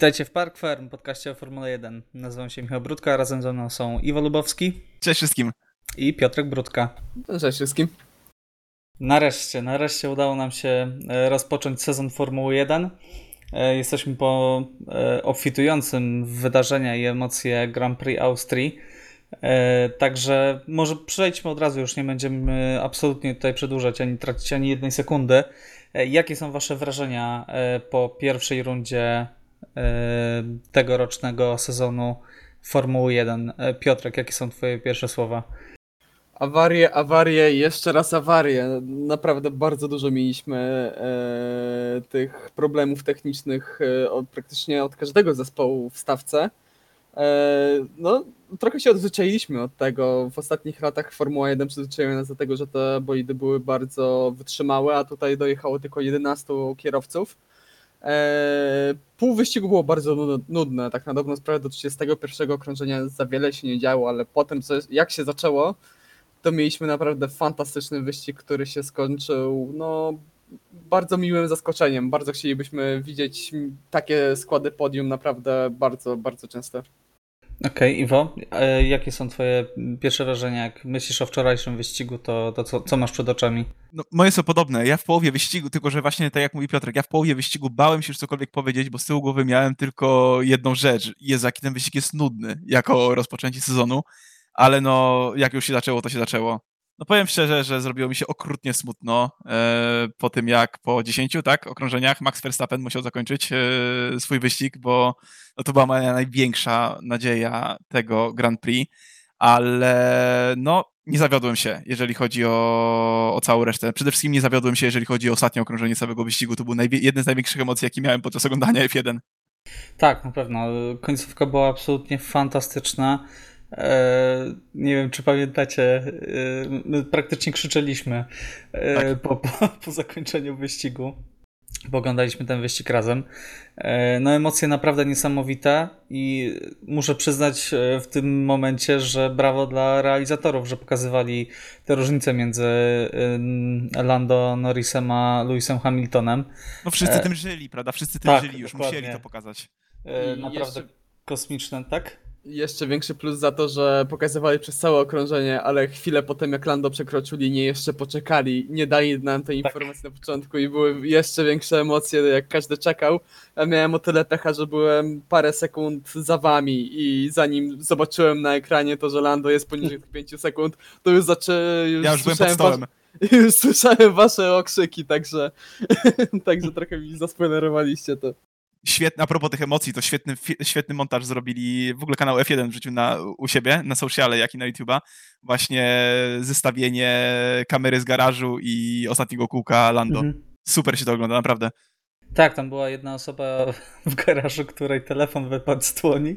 Witajcie w Park Firm, podcaście o Formule 1. Nazywam się Michał Brudka, razem ze mną są Iwo Lubowski. Cześć wszystkim. I Piotrek Brudka. Cześć wszystkim. Nareszcie, nareszcie udało nam się e, rozpocząć sezon Formuły 1. E, jesteśmy po e, obfitującym wydarzenia i emocje Grand Prix Austrii. Także może przejdźmy od razu, już nie będziemy absolutnie tutaj przedłużać ani tracić ani jednej sekundy. Jakie są Wasze wrażenia po pierwszej rundzie tegorocznego sezonu Formuły 1? Piotrek, jakie są Twoje pierwsze słowa? Awarie, awarie, jeszcze raz awarie. Naprawdę bardzo dużo mieliśmy e, tych problemów technicznych e, od, praktycznie od każdego zespołu w stawce. E, no, trochę się odzwyczailiśmy od tego. W ostatnich latach Formuła 1 przyzwyczaiła nas do tego, że te bolidy były bardzo wytrzymałe, a tutaj dojechało tylko 11 kierowców. E, pół wyścigu było bardzo nudne, tak na dobrą sprawę do 31 okrążenia za wiele się nie działo, ale potem jak się zaczęło, to mieliśmy naprawdę fantastyczny wyścig, który się skończył no, bardzo miłym zaskoczeniem. Bardzo chcielibyśmy widzieć takie składy podium naprawdę bardzo, bardzo często. Okej, okay, Iwo, jakie są twoje pierwsze wrażenia? Jak myślisz o wczorajszym wyścigu, to, to co, co masz przed oczami? No, moje są podobne. Ja w połowie wyścigu, tylko że właśnie tak jak mówi Piotrek, ja w połowie wyścigu bałem się już cokolwiek powiedzieć, bo z tyłu głowy miałem tylko jedną rzecz. Jest jaki ten wyścig jest nudny, jako rozpoczęcie sezonu ale no, jak już się zaczęło, to się zaczęło. No powiem szczerze, że zrobiło mi się okrutnie smutno e, po tym, jak po 10 tak, okrążeniach Max Verstappen musiał zakończyć e, swój wyścig, bo no, to była moja największa nadzieja tego Grand Prix, ale no nie zawiodłem się, jeżeli chodzi o, o całą resztę. Przede wszystkim nie zawiodłem się, jeżeli chodzi o ostatnie okrążenie całego wyścigu. To był jedne z największych emocji, jakie miałem podczas oglądania F1. Tak, na pewno. Końcówka była absolutnie fantastyczna. E, nie wiem, czy pamiętacie, e, my praktycznie krzyczeliśmy e, tak. po, po, po, zakończeniu wyścigu, bo oglądaliśmy ten wyścig razem. No emocje naprawdę niesamowite i muszę przyznać w tym momencie, że brawo dla realizatorów, że pokazywali te różnice między Lando Norrisem a Lewisem Hamiltonem. No wszyscy tym żyli, prawda? Wszyscy tym tak, żyli, już dokładnie. musieli to pokazać. Naprawdę jeszcze... kosmiczne, tak? Jeszcze większy plus za to, że pokazywali przez całe okrążenie, ale chwilę potem jak Lando przekroczył linię jeszcze poczekali, nie dali nam tej tak. informacji na początku i były jeszcze większe emocje jak każdy czekał. Ja miałem o tyle pecha, że byłem parę sekund za wami i zanim zobaczyłem na ekranie to, że Lando jest poniżej 5 sekund, to już zacząłem... Ja już byłem pod stołem. Już słyszałem wasze okrzyki, także, także trochę mi zaspoilerowaliście to. Świetny, a propos tych emocji, to świetny, świetny montaż zrobili w ogóle kanał F1 wrzucił na, u siebie, na sociale, jak i na YouTube'a. Właśnie zestawienie kamery z garażu i ostatniego kółka Lando. Mhm. Super się to ogląda, naprawdę. Tak, tam była jedna osoba w garażu, której telefon wypadł z dłoni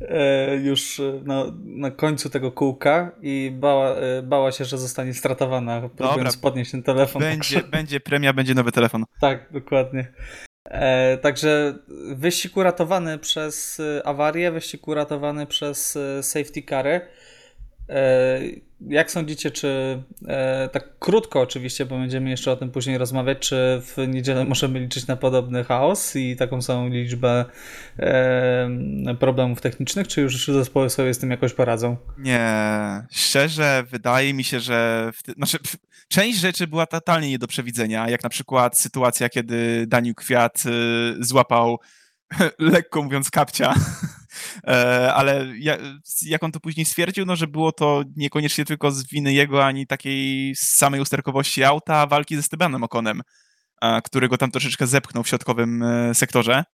e, już na, na końcu tego kółka i bała, e, bała się, że zostanie stratowana, próbując Dobra. podnieść ten telefon. Będzie, będzie premia, będzie nowy telefon. Tak, dokładnie. E, także wyścig uratowany przez e, awarię, wyścig uratowany przez e, safety cary. E, jak sądzicie, czy e, tak krótko oczywiście, bo będziemy jeszcze o tym później rozmawiać, czy w niedzielę możemy liczyć na podobny chaos i taką samą liczbę e, problemów technicznych, czy już zespoły sobie z tym jakoś poradzą? Nie, szczerze wydaje mi się, że w, znaczy, część rzeczy była totalnie nie do przewidzenia, jak na przykład sytuacja, kiedy Daniel Kwiat y, złapał lekko mówiąc kapcia. E, ale jak on to później stwierdził, no, że było to niekoniecznie tylko z winy jego, ani takiej samej usterkowości auta, walki ze Stebanem Okonem, e, który go tam troszeczkę zepchnął w środkowym e, sektorze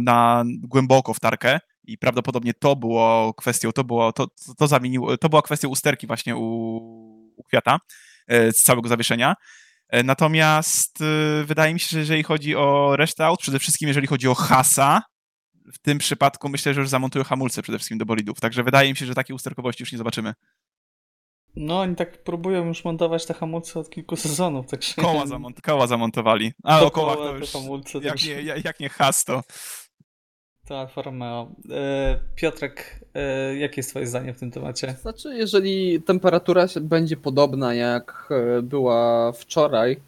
na głęboko w tarkę. I prawdopodobnie to było kwestią, to było, to, to, zamieniło, to była kwestia usterki właśnie u, u Kwiata z całego zawieszenia. Natomiast wydaje mi się, że jeżeli chodzi o resztę aut, przede wszystkim jeżeli chodzi o Hasa, w tym przypadku myślę, że już zamontują hamulce przede wszystkim do bolidów, także wydaje mi się, że takiej usterkowości już nie zobaczymy. No, oni tak próbują już montować te hamulce od kilku sezonów. Tak koła, zamont koła zamontowali. A o kołach to już, hamulce, jak, nie, jak nie has, to... To Alfa Romeo. E, Piotrek, e, jakie jest twoje zdanie w tym temacie? Znaczy, jeżeli temperatura będzie podobna jak e, była wczoraj,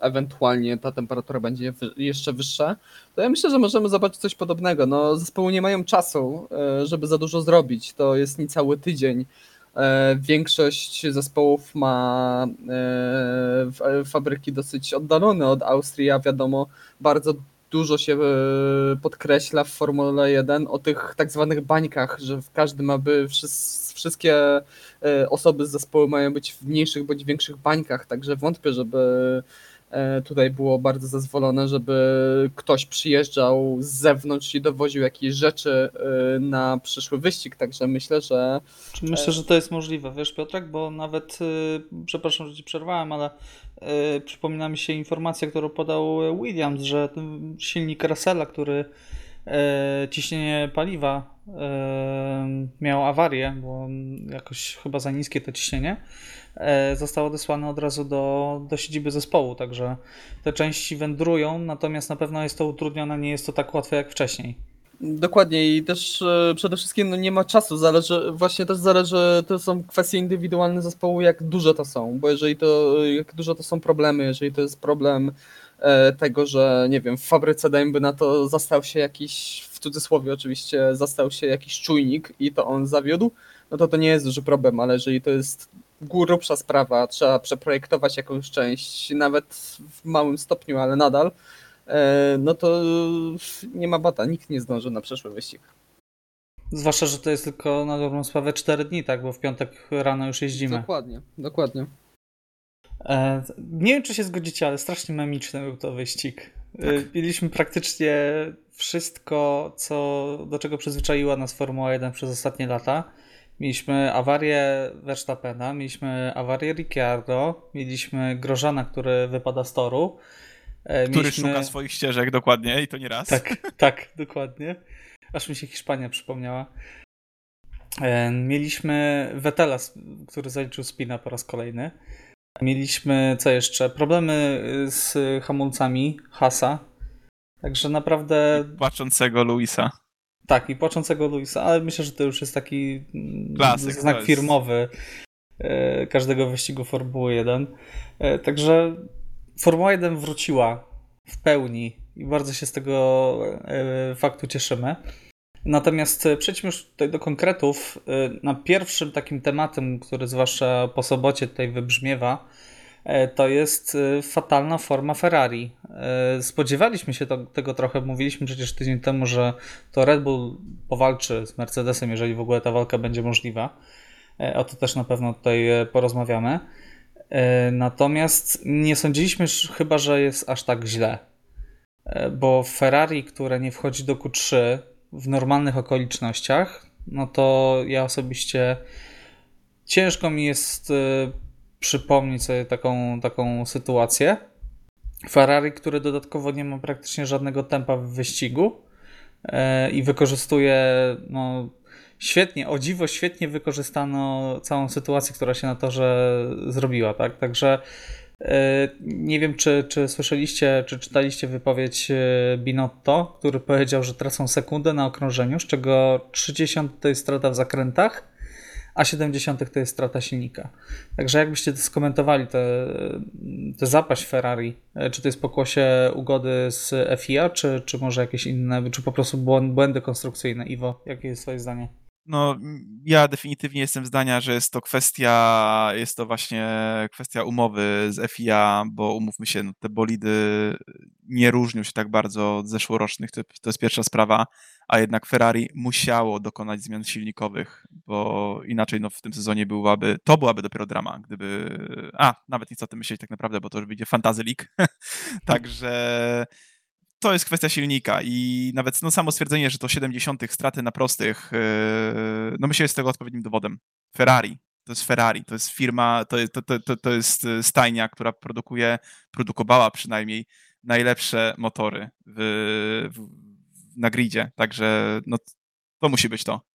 ewentualnie ta temperatura będzie jeszcze wyższa, to ja myślę, że możemy zobaczyć coś podobnego. No, zespoły nie mają czasu, żeby za dużo zrobić. To jest niecały tydzień. Większość zespołów ma fabryki dosyć oddalone od Austrii, a wiadomo, bardzo dużo się e, podkreśla w Formule 1 o tych tak zwanych bańkach, że w każdym aby wszystkie e, osoby z zespołu mają być w mniejszych bądź większych bańkach, także wątpię, żeby tutaj było bardzo zezwolone, żeby ktoś przyjeżdżał z zewnątrz i dowoził jakieś rzeczy e, na przyszły wyścig, także myślę, że... Myślę, że to jest możliwe, wiesz Piotrek, bo nawet, e, przepraszam, że ci przerwałem, ale przypomina mi się informacja, którą podał Williams, że silnik Russella, który ciśnienie paliwa miał awarię, bo jakoś chyba za niskie to ciśnienie, E, został odesłany od razu do, do siedziby zespołu, także te części wędrują, natomiast na pewno jest to utrudnione, nie jest to tak łatwe jak wcześniej. Dokładnie i też e, przede wszystkim no, nie ma czasu, zależy, właśnie też zależy, to są kwestie indywidualne zespołu, jak duże to są, bo jeżeli to, jak duże to są problemy, jeżeli to jest problem e, tego, że nie wiem, w fabryce dajmy na to zastał się jakiś, w cudzysłowie oczywiście, zastał się jakiś czujnik i to on zawiódł, no to to nie jest duży problem, ale jeżeli to jest grubsza sprawa, trzeba przeprojektować jakąś część, nawet w małym stopniu, ale nadal, e, no to nie ma bata, nikt nie zdąży na przyszły wyścig. Zwłaszcza, że to jest tylko na dobrą sprawę 4 dni, tak? Bo w piątek rano już jeździmy. Dokładnie, dokładnie. E, nie wiem, czy się zgodzicie, ale strasznie memiczny był to wyścig. E, tak. Mieliśmy praktycznie wszystko, co, do czego przyzwyczaiła nas Formuła 1 przez ostatnie lata. Mieliśmy awarię Verstappena, mieliśmy awarię Ricciardo, mieliśmy Grożana, który wypada z toru. E, który mieliśmy... szuka swoich ścieżek dokładnie i to nie raz. Tak, tak, dokładnie. Aż mi się Hiszpania przypomniała. E, mieliśmy Vettela, który zaliczył spina po raz kolejny. Mieliśmy, co jeszcze? Problemy z hamulcami Hasa. Także naprawdę. Płaczącego Luisa. Tak, i płaczącego Luisa, ale myślę, że to już jest taki mm, Klasyk, znak jest... firmowy e, każdego wyścigu Formuły 1. E, także Formuła 1 wróciła w pełni i bardzo się z tego e, faktu cieszymy. Natomiast przejdźmy już tutaj do konkretów. Na pierwszym takim tematem, który zwłaszcza po sobocie tutaj wybrzmiewa, to jest e, fatalna forma Ferrari. E, spodziewaliśmy się to, tego trochę, mówiliśmy przecież tydzień temu, że to Red Bull powalczy z Mercedesem, jeżeli w ogóle ta walka będzie możliwa. O to też na pewno tutaj porozmawiamy. Natomiast nie sądziliśmy chyba, że jest aż tak źle. Bo Ferrari, które nie wchodzi do Q3 w normalnych okolicznościach, no to ja osobiście ciężko mi jest przypomnieć sobie taką, taką sytuację. Ferrari, który dodatkowo nie ma praktycznie żadnego tempa w wyścigu e, i wykorzystuje no, świetnie, o dziwo świetnie wykorzystano całą sytuację, która się na torze zrobiła, tak? Także e, nie wiem, czy, czy słyszeliście, czy czytaliście wypowiedź e, Binotto, który powiedział, że tracą sekundę na okrążeniu, z czego 30 to jest strata w zakrętach, a 70 to jest strata silnika. Także jakbyście to skomentowali, te zapaść Ferrari, e, czy to jest pokłosie ugody z FIA, czy, czy może jakieś inne, czy po prostu błędy konstrukcyjne? Iwo, jakie jest twoje zdanie? No, ja definitywnie jestem zdania, że jest to kwestia, jest to właśnie kwestia umowy z FIA, bo umówmy się, no, te bolidy nie różnią się tak bardzo od zeszłorocznych, to, to jest pierwsza sprawa, a jednak Ferrari musiało dokonać zmian silnikowych, bo inaczej no, w tym sezonie byłaby, to byłaby dopiero drama, gdyby, a, nawet nic o tym myśleć tak naprawdę, bo to już będzie Fantasy League, także to jest kwestia silnika i nawet no, samo stwierdzenie, że to 70 straty na prostych, yy, no myślę, jest tego odpowiednim dowodem. Ferrari, to jest Ferrari, to jest firma, to jest, to, to, to jest stajnia, która produkuje, produkowała przynajmniej najlepsze motory w, w, na gridzie, także no, to musi być to.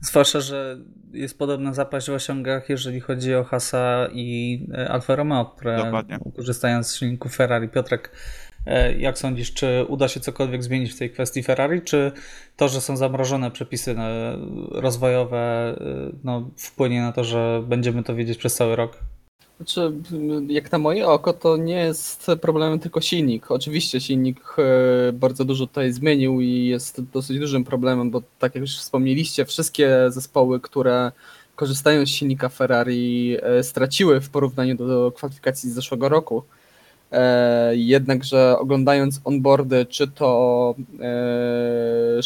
Zwłaszcza, że jest podobna zapaść w osiągach, jeżeli chodzi o Hasa i e, Alfa Romeo, które Dokładnie. korzystają z silników Ferrari. Piotrek, Jak sądzisz, czy uda się cokolwiek zmienić w tej kwestii Ferrari, czy to, że są zamrożone przepisy rozwojowe, no, wpłynie na to, że będziemy to wiedzieć przez cały rok? Znaczy, jak na moje oko, to nie jest problemem tylko silnik. Oczywiście silnik e, bardzo dużo tutaj zmienił i jest dosyć dużym problemem, bo tak jak już wspomnieliście, wszystkie zespoły, które korzystają z silnika Ferrari, e, straciły w porównaniu do kwalifikacji z zeszłego roku. E, jednakże oglądając onboardy, czy to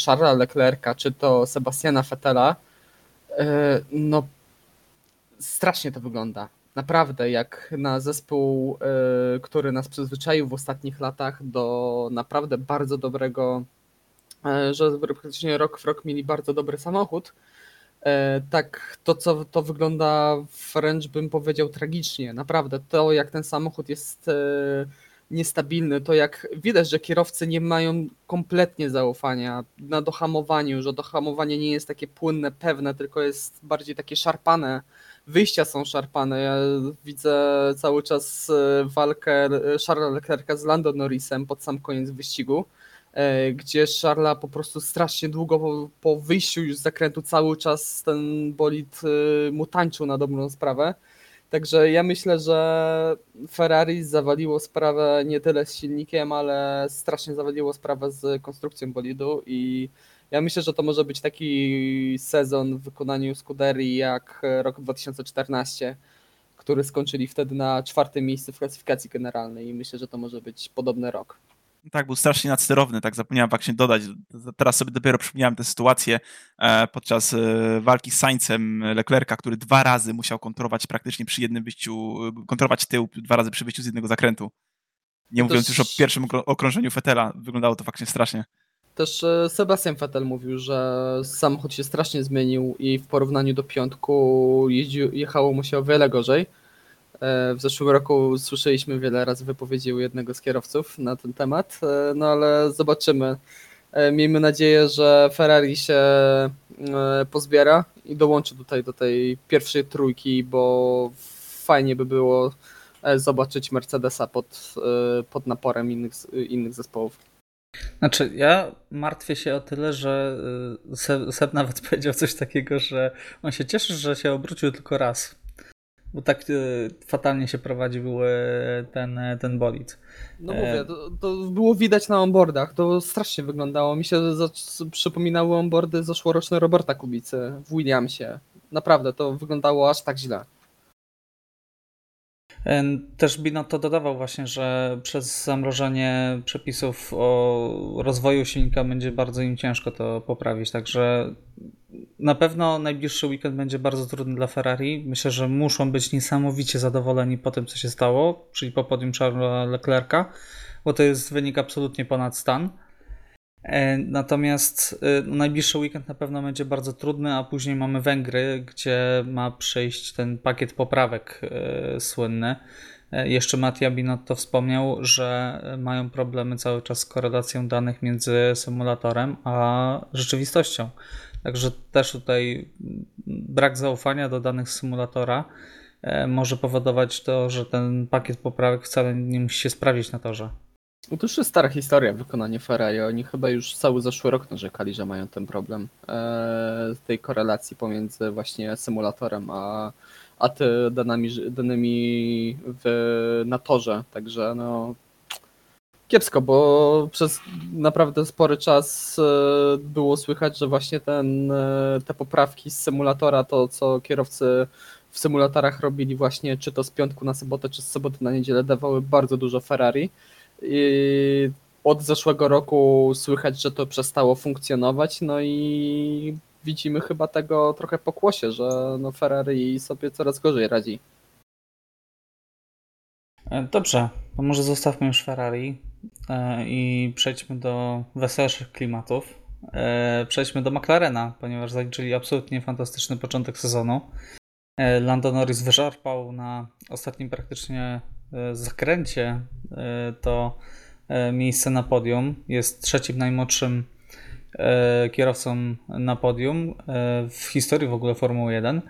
Charlesa Leclerca, czy to Sebastiana Vettela, no strasznie to wygląda. Naprawdę jak na zespół, który nas przyzwyczaił w ostatnich latach do naprawdę bardzo dobrego, że praktycznie rok w rok mieli bardzo dobry samochód, tak to co to wygląda wręcz bym powiedział tragicznie. Naprawdę to jak ten samochód jest niestabilny, to jak widać, że kierowcy nie mają kompletnie zaufania na dohamowaniu, że dohamowanie nie jest takie płynne, pewne, tylko jest bardziej takie szarpane wyjścia są szarpane. Ja widzę cały czas e, walkę e, Charlesa Leclerca z Lando Norrisem pod sam koniec wyścigu, e, gdzie Charla po prostu strasznie długo po, po wyjściu już z zakrętu cały czas ten bolid mu tańczył na dobrą sprawę. Także ja myślę, że Ferrari zawaliło sprawę nie tyle z silnikiem, ale strasznie zawaliło sprawę z konstrukcją bolidu i ja myślę, że to może być taki sezon w wykonaniu Scuderii jak rok 2014, który skończyli wtedy na czwartym miejscu w klasyfikacji generalnej i myślę, że to może być podobny rok. Tak, był strasznie nadsterowny, tak zapomniałem właśnie dodać. Teraz sobie dopiero przypomniałem tę sytuację e, podczas e, walki z Saincem Leclerca, który dwa razy musiał kontrolować praktycznie przy jednym wyjściu, kontrolować tył dwa razy przy wyjściu z jednego zakrętu. Nie to mówiąc już o pierwszym okrążeniu Fetela, wyglądało to faktycznie strasznie. Też e, Sebastian Vettel mówił, że samochód się strasznie zmienił i w porównaniu do piątku jeździł, jechało mu się o wiele gorzej. E, w zeszłym roku słyszeliśmy wiele razy wypowiedzi u jednego z kierowców na ten temat, e, no ale zobaczymy. Miejmy nadzieję, że Ferrari się pozbiera i dołączy tutaj do tej pierwszej trójki, bo fajnie by było zobaczyć Mercedesa pod, pod naporem innych, innych zespołów. Znaczy, ja martwię się o tyle, że Seb, Seb nawet powiedział coś takiego, że on się cieszy, że się obrócił tylko raz. Bo tak y, fatalnie się prowadził y, ten, ten bolid. No mówię, to, to, było widać na onboardach, to strasznie wyglądało. Mi się za, przypominały onboardy zeszłoroczne Roberta Kubicy w Williamsie. Naprawdę, to wyglądało aż tak źle. Też Binotto dodawał właśnie, że przez zamrożenie przepisów o rozwoju silnika będzie bardzo im ciężko to poprawić, także na pewno najbliższy weekend będzie bardzo trudny dla Ferrari. Myślę, że muszą być niesamowicie zadowoleni po tym, co się stało, czyli po podium Charlesa Leclerca, bo to jest wynik absolutnie ponad stan. E, natomiast e, no, najbliższy weekend na pewno będzie bardzo trudny, a później mamy Węgry, gdzie ma przejść ten pakiet poprawek e, słynny. Jeszcze Mattia Binotto wspomniał, że mają problemy cały czas z korelacją danych między symulatorem a rzeczywistością. Także też tutaj brak zaufania do danych symulatora może powodować to, że ten pakiet poprawek wcale nie musi się sprawdzić na torze. No to już jest stara historia wykonanie Ferrari. Oni chyba już cały zeszły rok narzekali, że mają ten problem e, tej korelacji pomiędzy właśnie symulatorem a, a ty danymi, danymi w, na torze. Także no kiepsko, bo przez naprawdę spory czas e, było słychać, że właśnie ten, e, te poprawki z symulatora, to co kierowcy w symulatorach robili właśnie, czy to z piątku na sobotę, czy z soboty na niedzielę, dawały bardzo dużo Ferrari. I od zeszłego roku słychać, że to przestało funkcjonować, no i widzimy chyba tego trochę pokłosie, że no Ferrari sobie coraz gorzej radzi. E, dobrze, to może zostawmy już Ferrari i przejdźmy do weselszych klimatów. E, przejdźmy do McLarena, ponieważ zaliczyli absolutnie fantastyczny początek sezonu. Lando Norris wyszarpał na ostatnim praktycznie E, zakręcie e, to e, miejsce na podium. Jest trzecim najmłodszym kierowcą na podium w historii w ogóle Formuły 1.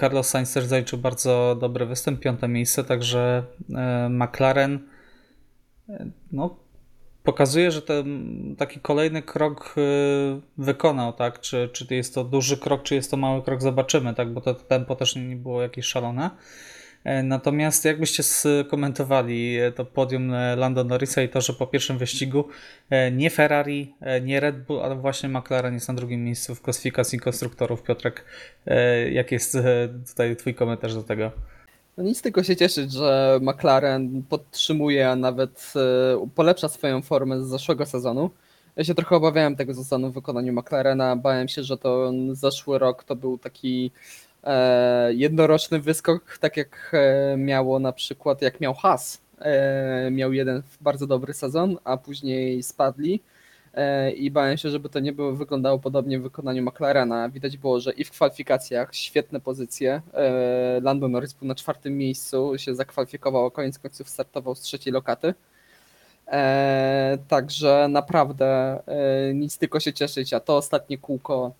Carlos Sainz też zaliczył bardzo dobry występ, piąte miejsce, także McLaren no, pokazuje, że ten taki kolejny krok wykonał, tak? Czy, czy jest to duży krok, czy jest to mały krok, zobaczymy, tak? Bo to tempo też nie było jakieś szalone. E, natomiast jakbyście skomentowali e, to podium e, Lando Norrisa i to, że po pierwszym wyścigu nie Ferrari, nie Red Bull, ale właśnie McLaren jest na drugim miejscu w klasyfikacji konstruktorów. Piotrek, jaki jest tutaj twój komentarz do tego? No nic tylko się cieszyć, że McLaren podtrzymuje, a nawet polepsza swoją formę z zeszłego sezonu. Ja się trochę obawiałem tego sezonu w wykonaniu McLarena. Bałem się, że to zeszły rok to był taki E, jednoroczny wyskok, tak jak e, miało na przykład, jak miał Haas. E, miał jeden bardzo dobry sezon, a później spadli i bałem się, żeby to nie było, wyglądało podobnie w wykonaniu McLarena. Widać było, że i w kwalifikacjach świetne pozycje. Lando Norris był na czwartym miejscu, się zakwalifikował, koniec końców startował z trzeciej lokaty. Także naprawdę nic tylko się cieszyć, a to ostatnie kółko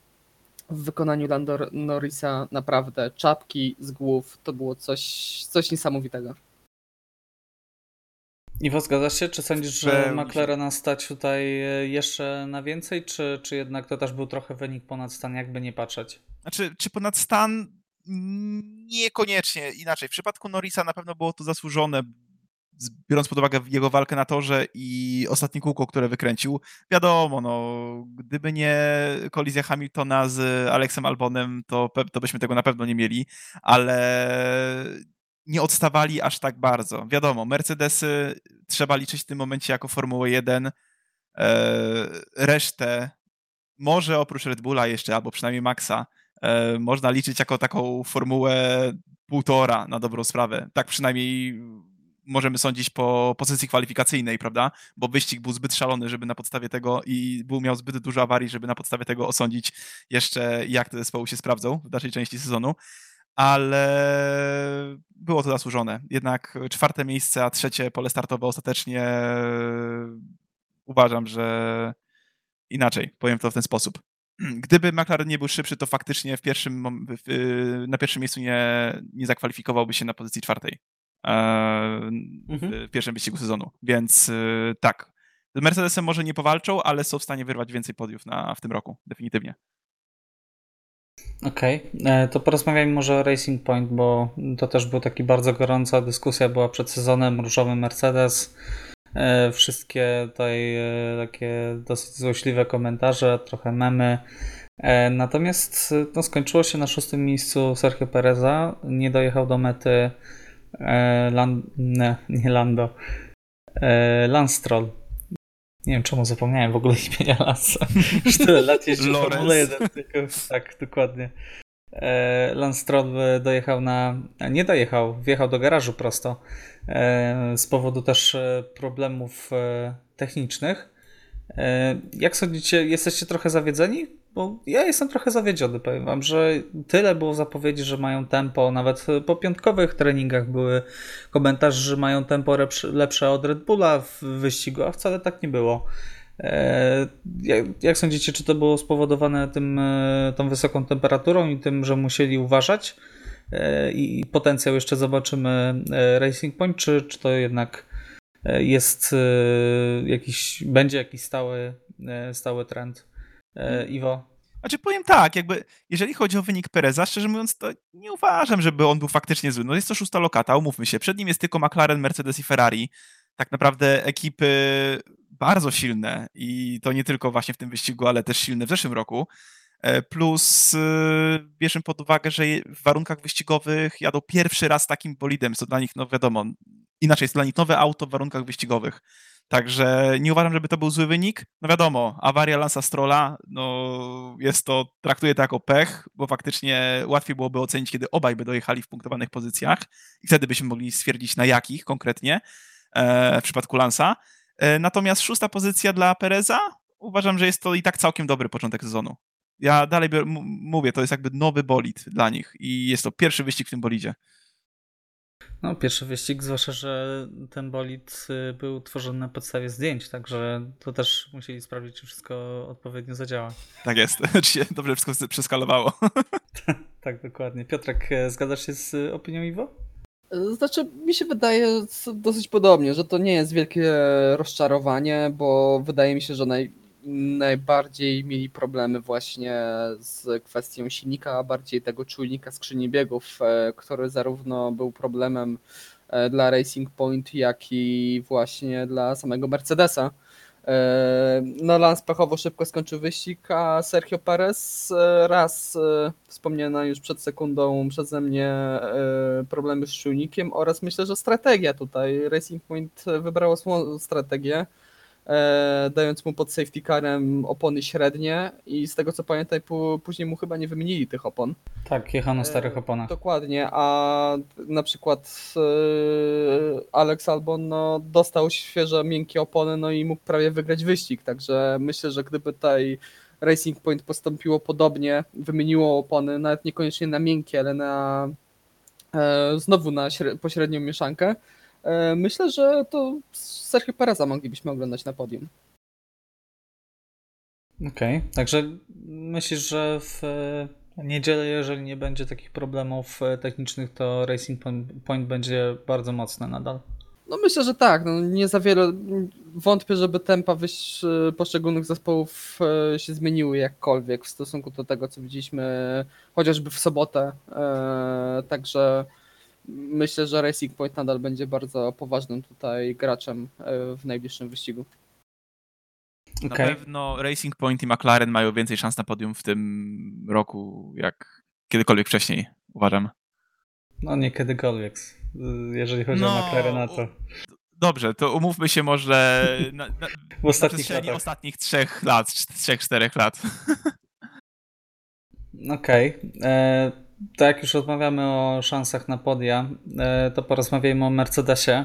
w wykonaniu Lando Norrisa naprawdę czapki z głów to było coś, coś niesamowitego. Iwo, zgadzasz się? Czy sądzisz, że McLarena stać tutaj e, jeszcze na więcej, czy, czy jednak to też był trochę wynik ponad stan, jakby nie patrzeć? Znaczy, czy ponad stan? Niekoniecznie. Inaczej, w przypadku Norrisa na pewno było to zasłużone, biorąc pod uwagę jego walkę na torze i ostatnie kółko, które wykręcił, wiadomo, no, gdyby nie kolizja Hamiltona z Alexem Albonem, to, to byśmy tego na pewno nie mieli, ale nie odstawali aż tak bardzo. Wiadomo, Mercedesy trzeba liczyć w tym momencie jako Formułę 1, e, resztę może oprócz Red Bulla jeszcze, albo przynajmniej Maxa, e, można liczyć jako taką formułę półtora na dobrą sprawę. Tak przynajmniej możemy sądzić po pozycji kwalifikacyjnej, prawda? Bo wyścig był zbyt szalony, żeby na podstawie tego i był miał zbyt dużo awarii, żeby na podstawie tego osądzić jeszcze, jak te zespoły się sprawdzą w dalszej części sezonu. Ale było to zasłużone. Jednak czwarte miejsce, a trzecie pole startowe ostatecznie uważam, że inaczej, powiem to w ten sposób. Gdyby McLaren nie był szybszy, to faktycznie w pierwszym, na pierwszym miejscu nie, nie zakwalifikowałby się na pozycji czwartej. E, mhm. w pierwszym wyścigu sezonu. Więc e, tak, z Mercedesem może nie powalczą, ale są w stanie wyrwać więcej podiów na, w tym roku, definitywnie. Okej, okay. E, to porozmawiajmy może o Racing Point, bo to też była taka bardzo gorąca dyskusja, była przed sezonem, różowy Mercedes, wszystkie tutaj takie dosyć złośliwe komentarze, trochę memy. Natomiast no, skończyło się na szóstym miejscu Sergio Pereza, nie dojechał do mety e, Land, nie, nie Lando, e, Landstroll. Nie wiem czemu zapomniałem w ogóle imienia Lansa. Już tyle lat jeździł Formule 1. Tylko, tak, dokładnie. E, Lance Stroll dojechał na... Nie dojechał, wjechał do garażu prosto. E, z powodu też e, problemów e, technicznych. Jak sądzicie, jesteście trochę zawiedzeni? Bo ja jestem trochę zawiedziony, powiem wam, że tyle było zapowiedzi, że mają tempo, nawet po piątkowych treningach były komentarze, że mają tempo lepsze od Red Bulla w wyścigu, a wcale tak nie było. E, jak, sądzicie, czy to było spowodowane tym, e, tą wysoką temperaturą i tym, że musieli uważać e, i potencjał jeszcze zobaczymy Racing Point, czy, czy to jednak jest jakiś, będzie jakiś stały, stały trend? E, Iwo? Znaczy powiem tak, jakby jeżeli chodzi o wynik Pereza, szczerze mówiąc, to nie uważam, żeby on był faktycznie zły. No jest to szósta lokata, umówmy się. Przed nim jest tylko McLaren, Mercedes i Ferrari. Tak naprawdę ekipy bardzo silne i to nie tylko właśnie w tym wyścigu, ale też silne w zeszłym roku. E, plus e, bierzemy pod uwagę, że w warunkach wyścigowych jadą pierwszy raz takim bolidem, co dla nich, no wiadomo, inaczej jest dla nich nowe auto w warunkach wyścigowych. Także nie uważam, żeby to był zły wynik. No wiadomo, awaria Lansa Strolla, no jest to, traktuję to jako pech, bo faktycznie łatwiej byłoby ocenić, kiedy obaj by dojechali w punktowanych pozycjach i wtedy byśmy mogli stwierdzić na jakich konkretnie e, w przypadku Lansa. E, natomiast szósta pozycja dla Pereza, uważam, że jest to i tak całkiem dobry początek sezonu. Ja dalej mówię, to jest jakby nowy bolid dla nich i jest to pierwszy wyścig w tym bolidzie. No, pierwszy wyścig, zwłaszcza, że ten bolid y, był tworzony na podstawie zdjęć, także to też musieli sprawdzić, czy wszystko odpowiednio zadziała. Tak jest, czy się dobrze wszystko przeskalowało. tak, dokładnie. Piotrek, e, zgadzasz się z opinią Iwo? Znaczy, mi się wydaje dosyć podobnie, że to nie jest wielkie rozczarowanie, bo wydaje mi się, że naj, najbardziej mieli problemy właśnie z kwestią silnika, a bardziej tego czujnika skrzyni biegów, e, który zarówno był problemem e, dla Racing Point, jak i właśnie dla samego Mercedesa. E, no Lance pechowo szybko skończył wyścig, a Sergio Perez raz wspomniana już przed sekundą przeze mnie problemy z czujnikiem oraz myślę, że strategia tutaj. Racing Point wybrało swoją strategię dając mu pod safety carem opony średnie i z tego co pamiętam później mu chyba nie wymienili tych opon. Tak, jechano na starych e, oponach. Dokładnie, a na przykład e, Alex Albon no, dostał świeże, miękkie opony no i mógł prawie wygrać wyścig, także myślę, że gdyby tutaj Racing Point postąpiło podobnie, wymieniło opony, nawet niekoniecznie na miękkie, ale na e, znowu na pośrednią mieszankę, E, myślę, że to Sergio Pereza moglibyśmy oglądać na podium. Okej, okay. także myślisz, że w niedzielę, jeżeli nie będzie takich problemów e, technicznych, to Racing Point będzie bardzo mocne nadal? No myślę, że tak. No nie za wiele. Wątpię, żeby tempa e, poszczególnych zespołów się zmieniły jakkolwiek w stosunku do tego, co widzieliśmy chociażby w sobotę. Także myślę, że Racing Point nadal będzie bardzo poważnym tutaj graczem e, w najbliższym wyścigu. Okay. Na pewno Racing Point i McLaren mają więcej szans na podium w tym roku, jak kiedykolwiek wcześniej, uważam. No nie kiedykolwiek, jeżeli chodzi no, o McLarena to... Dobrze, to umówmy się może na, na, w ostatnich, na ostatnich trzech lat, trzech, czterech lat. Okej. Okay. E, tak już rozmawiamy o szansach na podia, e, to porozmawiajmy o Mercedesie. E,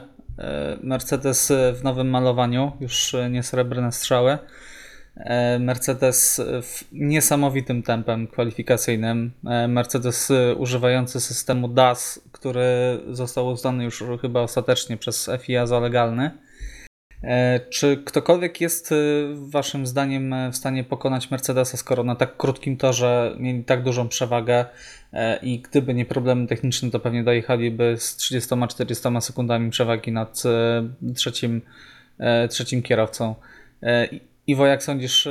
Mercedes w nowym malowaniu, już nie srebrne strzały. E, Mercedes w niesamowitym tempem kwalifikacyjnym. Mercedes używający systemu DAS, który został uznany już chyba ostatecznie przez FIA za legalny. E, czy ktokolwiek jest e, waszym zdaniem e, w stanie pokonać Mercedesa, skoro na tak krótkim torze mieli tak dużą przewagę i gdyby nie problemy techniczne, to pewnie dojechaliby z 30-40 sekundami przewagi nad trzecim, trzecim kierowcą. Iwo, jak sądzisz,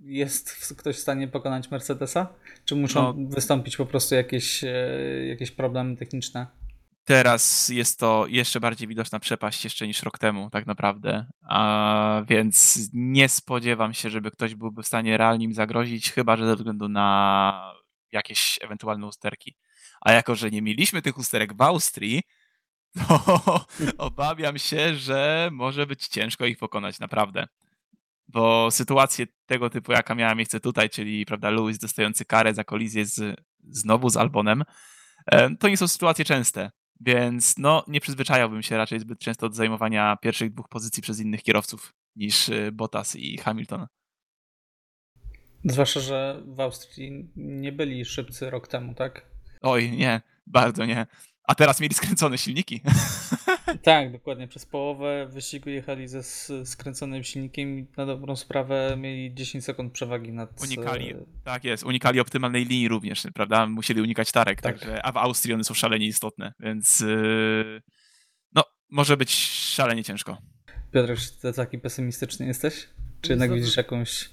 jest ktoś w stanie pokonać Mercedesa? Czy muszą no. wystąpić po prostu jakieś, jakieś problemy techniczne? Teraz jest to jeszcze bardziej widoczna przepaść jeszcze niż rok temu, tak naprawdę. A więc nie spodziewam się, żeby ktoś byłby w stanie realnie im zagrozić, chyba że ze względu na jakieś ewentualne usterki. A jako, że nie mieliśmy tych usterek w Austrii, to obawiam się, że może być ciężko ich pokonać, naprawdę. Bo sytuacje tego typu, jaka miała miejsce tutaj, czyli prawda, Lewis dostający karę za kolizję z, znowu z Albonem, to nie są sytuacje częste. Więc no, nie przyzwyczajałbym się raczej zbyt często do zajmowania pierwszych dwóch pozycji przez innych kierowców niż y, Bottas i Hamilton. Zwłaszcza, że w Austrii nie byli szybcy rok temu, tak? Oj, nie, bardzo nie. A teraz mieli skręcone silniki. Tak, dokładnie. Przez połowę wyścigu jechali ze skręconym silnikiem i na dobrą sprawę mieli 10 sekund przewagi nad... Unikali, tak jest, unikali optymalnej linii również, prawda? Musieli unikać tarek, tak. także, a w Austrii one są szalenie istotne, więc yy, no, może być szalenie ciężko. Piotr, czy ty taki pesymistyczny jesteś? Czy jednak widzisz jakąś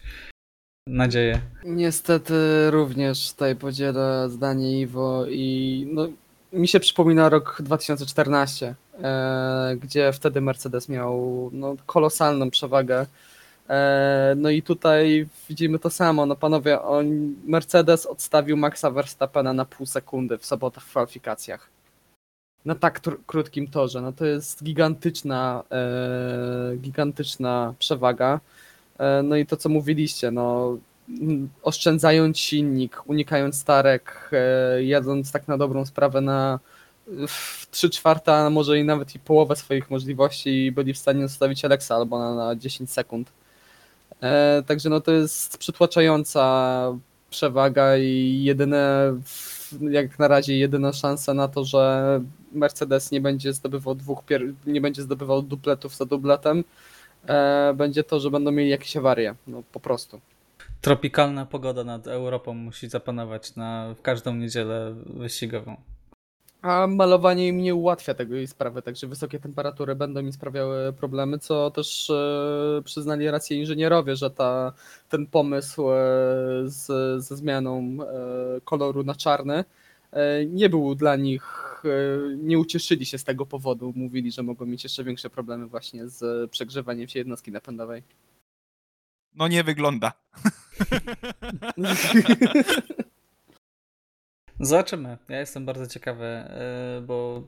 nadzieję? Niestety również tutaj podzielę zdanie Iwo i no, mi się przypomina rok 2014, e, gdzie wtedy Mercedes miał no, kolosalną przewagę. E, no i tutaj widzimy to samo. No panowie, on, Mercedes odstawił Maxa Verstappena na pół sekundy w sobotę w kwalifikacjach. Na tak krótkim torze. No to jest gigantyczna, e, gigantyczna przewaga. E, no i to, co mówiliście, no oszczędzając silnik, unikając starek, e, jadąc tak na dobrą sprawę na w 3 czwarta, może i nawet i połowę swoich możliwości byli w stanie zostawić Alexa albo na, na 10 sekund. E, także no to jest przytłaczająca przewaga i jedyne, jak na razie jedyna szansa na to, że Mercedes nie będzie zdobywał dwóch, nie będzie zdobywał dupletów za dubletem, e, będzie to, że będą mieli jakieś awarie, no po prostu. Tropikalna pogoda nad Europą musi zapanować na, w każdą niedzielę wyścigową. A malowanie im nie ułatwia tego jej sprawy, także wysokie temperatury będą mi sprawiały problemy, co też e, przyznali rację inżynierowie, że ta, ten pomysł e, z, ze zmianą e, koloru na czarny e, nie był dla nich, e, nie ucieszyli się z tego powodu. Mówili, że mogą mieć jeszcze większe problemy właśnie z przegrzewaniem się jednostki napędowej. No nie wygląda. Zobaczymy. Ja jestem bardzo ciekawy, e, bo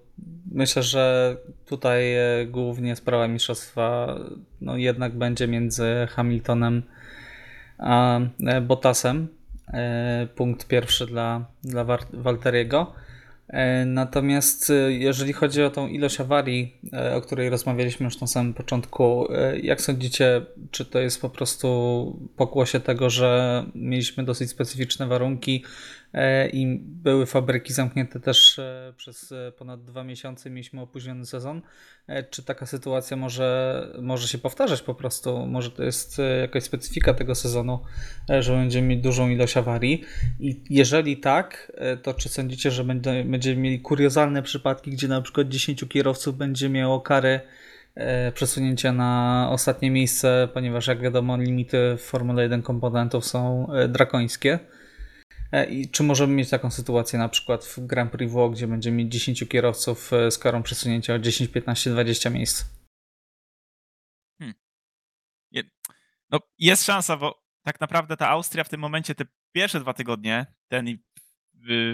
myślę, że tutaj e, głównie sprawa mistrzostwa no jednak będzie między Hamiltonem a e, Bottasem. Punkt pierwszy dla, dla Walteriego. Natomiast jeżeli chodzi o tą ilość awarii, o której rozmawialiśmy już na samym początku, jak sądzicie, czy to jest po prostu pokłosie tego, że mieliśmy dosyć specyficzne warunki, E, i były fabryki zamknięte też e, przez e, ponad dwa miesiące, mieliśmy opóźniony sezon. Czy taka sytuacja może, może się powtarzać po prostu? Może to jest jakaś specyfika tego sezonu, że będziemy mieć dużą ilość awarii? I jeżeli tak, to czy sądzicie, że będziemy mieli kuriozalne przypadki, gdzie na przykład 10 kierowców będzie miało kary przesunięcia na ostatnie miejsce, ponieważ jak wiadomo limity w Formule 1 komponentów są drakońskie? E, I czy możemy mieć taką sytuację na przykład w Grand Prix Włoch, gdzie będziemy mieć 10 kierowców e, z karą przesunięcia o 10, 15, 20 miejsc? Hmm. No, jest szansa, bo tak naprawdę ta Austria w tym momencie, te pierwsze dwa tygodnie, ten y,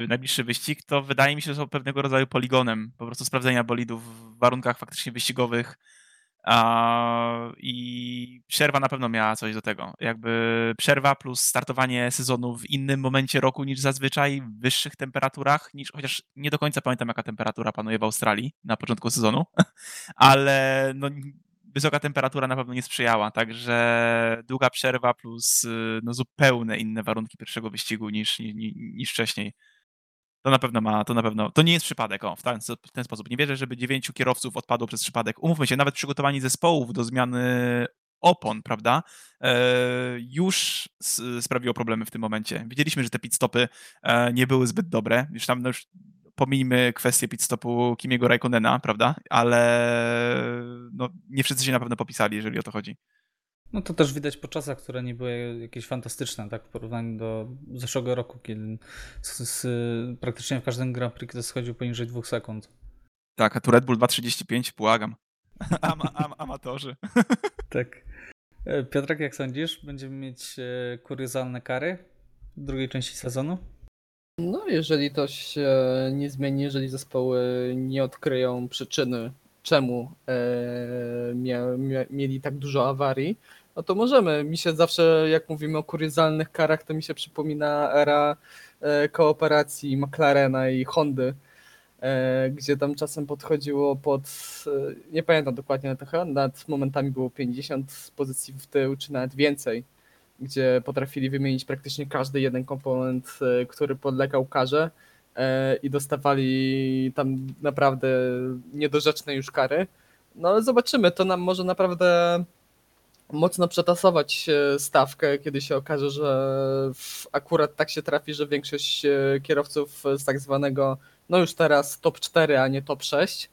najbliższy wyścig, to wydaje mi się, że są pewnego rodzaju poligonem po prostu sprawdzenia bolidów w warunkach faktycznie wyścigowych i przerwa na pewno miała coś do tego. Jakby przerwa plus startowanie sezonu w innym momencie roku niż zazwyczaj, w wyższych temperaturach, niż chociaż nie do końca pamiętam, jaka temperatura panuje w Australii na początku sezonu, ale no, wysoka temperatura na pewno nie sprzyjała, także długa przerwa plus no, zupełnie inne warunki pierwszego wyścigu niż, niż, niż wcześniej. To na pewno ma, to na pewno, to nie jest przypadek, o, w ten, w ten sposób. Nie wierzę, żeby dziewięciu kierowców odpadło przez przypadek. Umówmy się, nawet przygotowani zespołów do zmiany opon, prawda, e, już sprawiło problemy w tym momencie. Widzieliśmy, że te pit stopy e, nie były zbyt dobre. Już tam no już pomijmy kwestię pit stopu Kimiego Raikkonena, prawda, ale no, nie wszyscy się na pewno popisali, jeżeli o to chodzi. No to też widać po czasach, które nie były jakieś fantastyczne, tak, w porównaniu do zeszłego roku, kiedy z, z, praktycznie w każdym Grand Prix schodził poniżej dwóch sekund. Tak, a tu Red Bull 2.35, błagam. Am, am, amatorzy. tak. E, Piotrek, jak sądzisz, będziemy mieć e, kuriozalne kary w drugiej części sezonu? No, jeżeli to się nie zmieni, jeżeli zespoły nie odkryją przyczyny, czemu e, mia, mia, mieli tak dużo awarii, no to możemy. Mi się zawsze, jak mówimy o kuriozalnych karach, to mi się przypomina era e, kooperacji McLarena i Hondy, e, gdzie tam czasem podchodziło pod, e, nie pamiętam dokładnie, nad momentami było 50 pozycji w tył, czy nawet więcej, gdzie potrafili wymienić praktycznie każdy jeden komponent, który podlegał karze i dostawali tam naprawdę niedorzeczne już kary. No ale zobaczymy, to nam może naprawdę mocno przetasować e, stawkę, kiedy się okaże, że akurat tak się trafi, że większość e, kierowców z tak zwanego, no już teraz top 4, a nie top 6,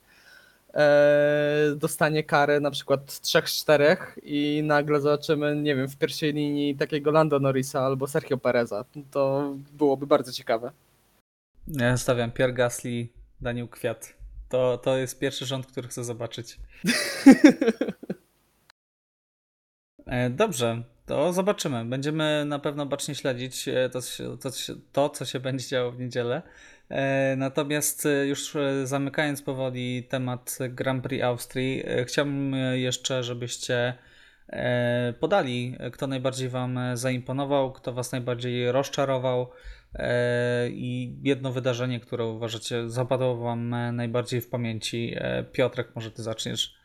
e, dostanie karę na przykład 3-4 i nagle zobaczymy, nie wiem, w pierwszej linii takiego Lando Norrisa albo Sergio Pereza. To byłoby bardzo ciekawe. Ja stawiam Pierre Gasly, Daniel Kwiat. To, to jest pierwszy rząd, który chcę zobaczyć. E, dobrze, to zobaczymy. Będziemy na pewno bacznie śledzić e, to, to, to, co się będzie działo w niedzielę. E, natomiast już zamykając powoli temat Grand Prix Austrii, chciałbym jeszcze, żebyście podali, kto najbardziej Wam zaimponował, kto Was najbardziej rozczarował i jedno wydarzenie, które uważacie zapadło Wam najbardziej w pamięci. Piotrek, może Ty zaczniesz.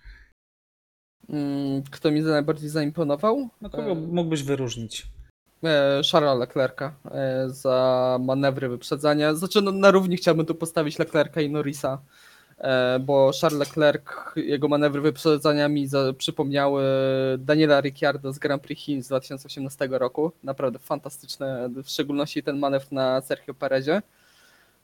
Mm, kto mi najbardziej zaimponował? No kogo e, mógłbyś wyróżnić? E, Charlesa Leclerca e, za manewry wyprzedzania. Znaczy no, na równi chciałbym tu postawić Leclerca i Norrisa, bo Charles Leclerc, jego manewry wyprzedzania mi za, przypomniały Daniela Ricciardo z Grand Prix Chin z 2018 roku. Naprawdę fantastyczne, w szczególności ten manewr na Sergio Perezie.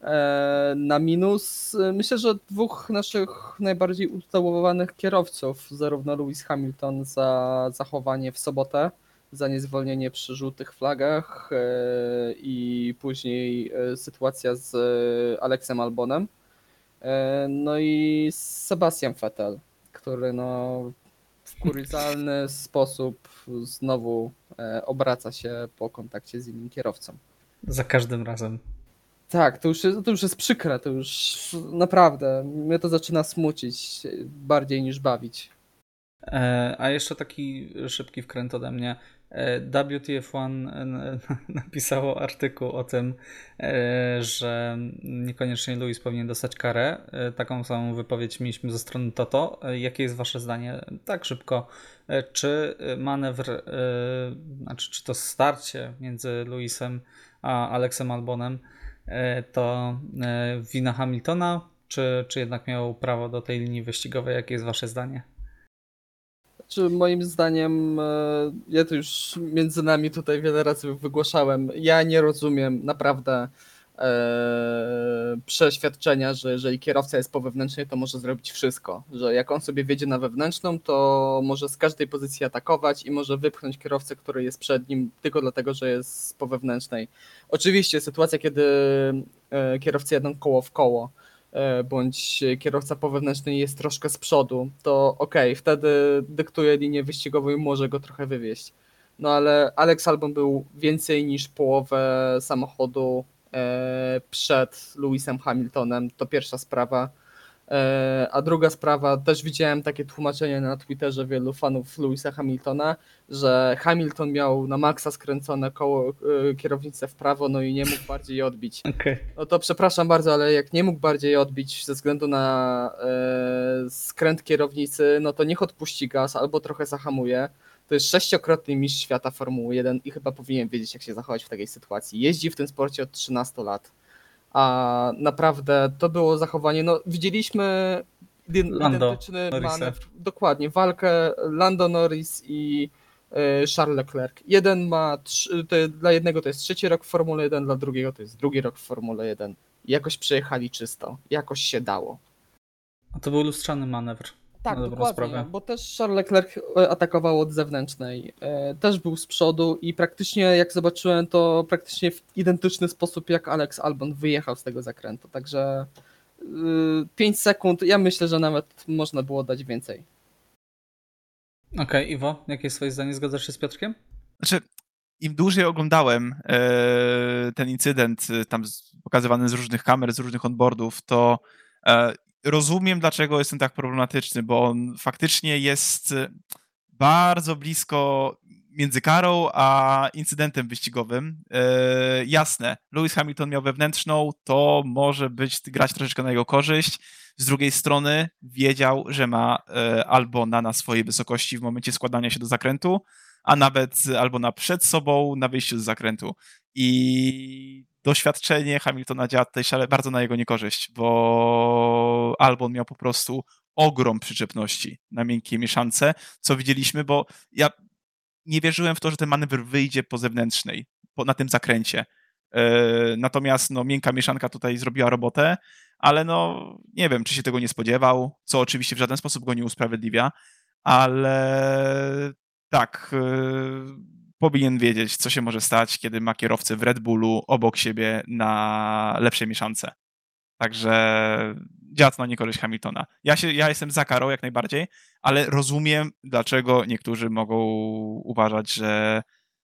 E, na minus e, myślę, że dwóch naszych najbardziej utałowanych kierowców, zarówno Lewis Hamilton za zachowanie w sobotę, za niezwolnienie przy żółtych flagach e, i później sytuacja z Alexem Albonem. No i Sebastian Vettel, który no w kuriozalny sposób znowu obraca się po kontakcie z innym kierowcą. Za każdym razem. Tak, to już, jest, to już jest przykre, to już naprawdę mnie to zaczyna smucić bardziej niż bawić. E, a jeszcze taki szybki wkręt ode mnie. E, WTF1 napisało artykuł o tym, e, że niekoniecznie Louis powinien dostać karę. Taką samą wypowiedź mieliśmy ze strony Toto. Jakie jest Wasze zdanie? Tak szybko. Czy manewr, znaczy czy to starcie między Louisem a Alexem Albonem E, to e, wina Hamiltona, czy, czy jednak miał prawo do tej linii wyścigowej? Jakie jest Wasze zdanie? Czy moim zdaniem, e, ja to już między nami tutaj wiele razy wygłaszałem, ja nie rozumiem naprawdę e, przeświadczenia, że jeżeli kierowca jest po wewnętrznej, to może zrobić wszystko. Że jak on sobie wiedzie na wewnętrzną, to może z każdej pozycji atakować i może wypchnąć kierowcę, który jest przed nim, tylko dlatego, że jest po wewnętrznej. Oczywiście sytuacja, kiedy e, kierowcy jadą koło w koło, e, bądź kierowca po wewnętrznej jest troszkę z przodu, to ok, wtedy dyktuje linię wyścigową i może go trochę wywieźć. No ale Alex Albon był więcej niż połowę samochodu E, przed Lewisem Hamiltonem. To pierwsza sprawa. E, a druga sprawa, też widziałem takie tłumaczenie na Twitterze wielu fanów Lewisa Hamiltona, że Hamilton miał na maksa skręcone koło e, kierownicę w prawo, no i nie mógł bardziej odbić. Okay. No to przepraszam bardzo, ale jak nie mógł bardziej odbić ze względu na e, skręt kierownicy, no to niech odpuści gaz albo trochę zahamuje. To jest sześciokrotny mistrz świata Formuły 1 i chyba powinien wiedzieć, jak się zachować w takiej sytuacji. Jeździ w tym sporcie od 13 lat. A naprawdę to było zachowanie. No, widzieliśmy identyczny manewr. Dokładnie, walkę Lando Norris i e, Charles Leclerc. Jeden ma, to, dla jednego to jest trzeci rok w Formule 1, dla drugiego to jest drugi rok w Formule 1. Jakoś przejechali czysto, jakoś się dało. A to był lustrzany manewr. Tak, dokładnie, sprawę. bo też Charles Leclerc e, atakował od zewnętrznej. E, też był z przodu i praktycznie jak zobaczyłem to praktycznie w identyczny sposób jak Alex Albon wyjechał z tego zakrętu. Także 5 y, sekund, ja myślę, że nawet można było dać więcej. Okej, okay, Iwo, jakie jest twoje zdanie? Zgadzasz się z Piotrkiem? Znaczy, im dłużej oglądałem e, ten incydent tam pokazywany z różnych kamer, z różnych onboardów, to rozumiem, dlaczego jest on tak problematyczny, bo on faktycznie jest y, bardzo blisko między karą a incydentem wyścigowym. Yy, jasne, Lewis Hamilton miał wewnętrzną, to może być grać troszeczkę na jego korzyść. Z drugiej strony wiedział, że ma yy, Albona na swojej wysokości w momencie składania się do zakrętu, a nawet Albona przed sobą na wyjściu z zakrętu. I doświadczenie Hamiltona działa tutaj szale bardzo na jego niekorzyść, bo Albon miał po prostu ogrom przyczepności na miękkiej mieszance, co widzieliśmy, bo ja nie wierzyłem w to, że ten manewr wyjdzie po zewnętrznej, po, na tym zakręcie. Yy, natomiast no, miękka mieszanka tutaj zrobiła robotę, ale no nie wiem, czy się tego nie spodziewał, co oczywiście w żaden sposób go nie usprawiedliwia, ale tak, yy, powinien wiedzieć, co się może stać, kiedy ma kierowcę w Red Bullu obok siebie na lepszej mieszance. Także działa to na niekorzyść Hamiltona. Ja, się, ja jestem za karą jak najbardziej, ale rozumiem, dlaczego niektórzy mogą uważać, że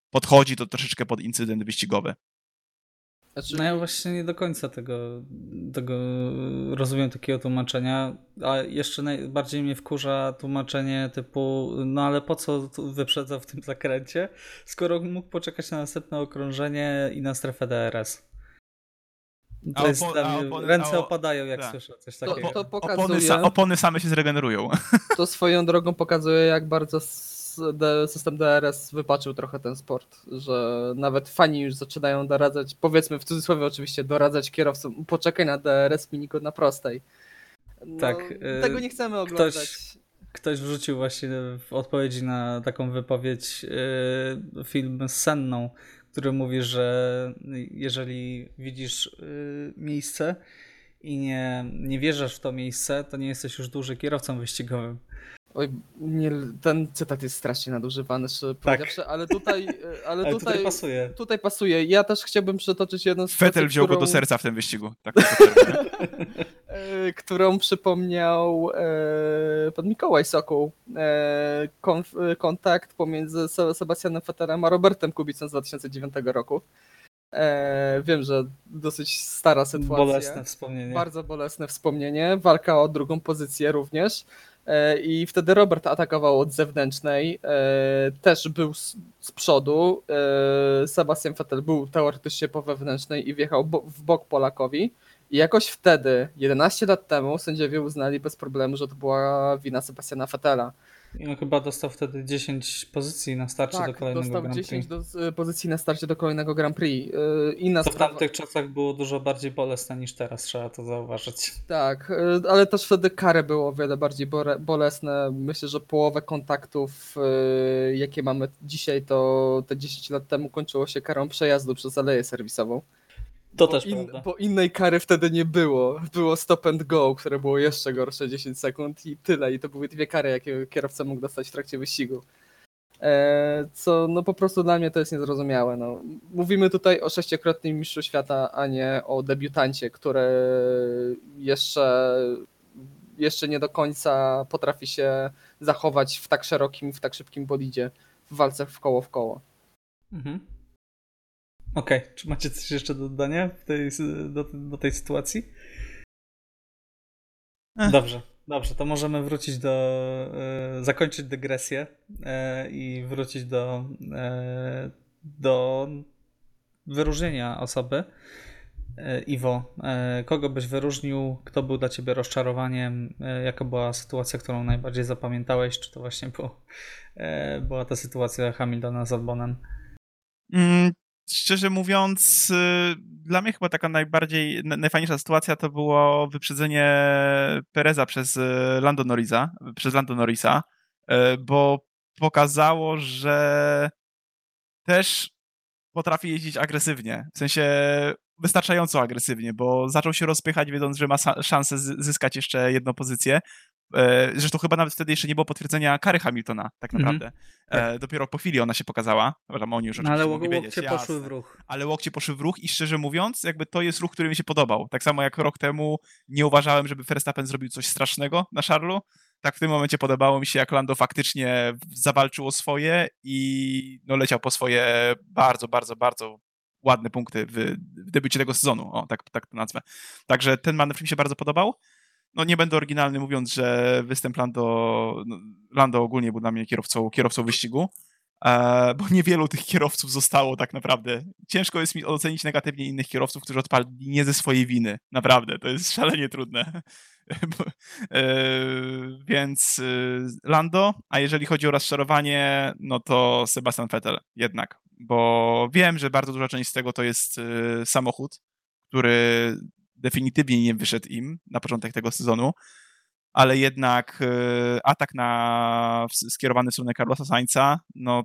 podchodzi to troszeczkę pod incydent wyścigowy. Znaczy... No ja właśnie nie do końca tego, tego rozumiem takiego tłumaczenia, a jeszcze najbardziej mnie wkurza tłumaczenie typu, no ale po co wyprzedzał w tym zakręcie, skoro mógł poczekać na następne okrążenie i na strefę DRS. To jest opony, ręce opadają, jak tak. słyszę coś takiego. To, to pokazuje, opony, sa, opony same się zregenerują. To swoją drogą pokazuje, jak bardzo system DRS wypaczył trochę ten sport, że nawet fani już zaczynają doradzać, powiedzmy w cudzysłowie oczywiście, doradzać kierowcom, poczekaj na DRS, miniko na prostej. No, tak. Y, tego nie chcemy oglądać. Ktoś, ktoś wrzucił właśnie w odpowiedzi na taką wypowiedź y, film z Senną, który mówi, że jeżeli widzisz miejsce i nie, nie wierzysz w to miejsce, to nie jesteś już duży kierowcą wyścigowym. Oj, nie, ten cytat jest strasznie nadużywany, tak. ale tutaj, e, ale, ale tutaj, tutaj, pasuje. Tutaj pasuje. Ja też chciałbym przytoczyć jedną sytuację, Fetel wziął którą, go do serca w tym wyścigu. Tak, e, którą przypomniał e, pan Mikołaj Sokół. E, konf, kontakt pomiędzy Sebastianem Fetelem a Robertem Kubicą z 2009 roku. E, wiem, że dosyć stara sytuacja. Bolesne wspomnienie. Bardzo bolesne wspomnienie. Walka o drugą pozycję również. E, I wtedy Robert atakował od zewnętrznej, e, też był z, przodu. E, Sebastian Vettel był teoretycznie po wewnętrznej i wjechał w bok Polakowi. I jakoś wtedy, 11 lat temu, sędziowie uznali bez problemu, że to była wina Sebastiana Vettela. I on chyba dostał wtedy 10 pozycji na starcie tak, do kolejnego dostał Grand 10 do, y, pozycji na starcie do kolejnego Grand Prix. Y, inna to sprawa... w tamtych czasach było dużo bardziej bolesne niż teraz, trzeba to zauważyć. Tak, y, ale też wtedy kary było o wiele bardziej bolesne. Myślę, że połowę kontaktów, jakie mamy dzisiaj, to te 10 lat temu kończyło się karą przejazdu przez aleję serwisową. To bo też in, prawda. Bo innej kary wtedy nie było. Było stop and go, które było jeszcze gorsze 10 sekund i tyle. I to były dwie kary, jakie kierowca mógł dostać w trakcie wyścigu. E, co no po prostu dla mnie to jest niezrozumiałe. No. Mówimy tutaj o sześciokrotnym mistrzu świata, a nie o debiutancie, który jeszcze, jeszcze nie do końca potrafi się zachować w tak szerokim, w tak szybkim bolidzie w walce w koło w koło. Mhm. Okej, okay. czy macie coś jeszcze do dodania tej, do, do tej sytuacji? Ech. Dobrze, dobrze, to możemy wrócić do, e, zakończyć dygresję e, i wrócić do, e, do wyróżnienia osoby. E, Iwo, e, kogo byś wyróżnił? Kto był dla ciebie rozczarowaniem? E, jaka była sytuacja, którą najbardziej zapamiętałeś? Czy to właśnie było, była ta sytuacja Hamiltona z Albonem? Szczerze mówiąc, y, dla mnie chyba taka najbardziej, najfajniejsza sytuacja to było wyprzedzenie Pereza przez y, Lando Norrisa, przez Lando Norrisa, y, bo pokazało, że też potrafi jeździć agresywnie. W sensie wystarczająco agresywnie, bo zaczął się rozpychać, wiedząc, że ma szansę zyskać jeszcze jedną pozycję. E, zresztą chyba nawet wtedy jeszcze nie było potwierdzenia kary Hamiltona, tak mhm. naprawdę. Mm -hmm. Dopiero po chwili ona się pokazała. Wiadomo, oni już no, ale łokcie wiedzieć, poszły w ruch. Ale łokcie poszły w ruch i szczerze mówiąc, jakby to jest ruch, który mi się podobał. Tak samo jak rok temu nie uważałem, żeby Verstappen zrobił coś strasznego na Charlu, tak w tym momencie podobało mi się, jak Lando faktycznie zawalczył o swoje i no, leciał po swoje bardzo, bardzo, bardzo ładne punkty w, w debiucie tego sezonu, o, tak, tak to nazwę. Także ten manewr mi się bardzo podobał no nie będę oryginalny mówiąc, że występ Lando, no, Lando ogólnie był dla mnie kierowcą, kierowcą wyścigu, e, bo niewielu tych kierowców zostało tak naprawdę. Ciężko jest mi ocenić negatywnie innych kierowców, którzy odpali nie ze swojej winy. Naprawdę, to jest szalenie trudne. e, więc e, Lando, a jeżeli chodzi o rozczarowanie, no to Sebastian Vettel jednak, bo wiem, że bardzo duża część z tego to jest samochód, który definitywnie nie wyszedł im na początek tego sezonu, ale jednak e, atak na, skierowany w stronę Carlosa Sainza, no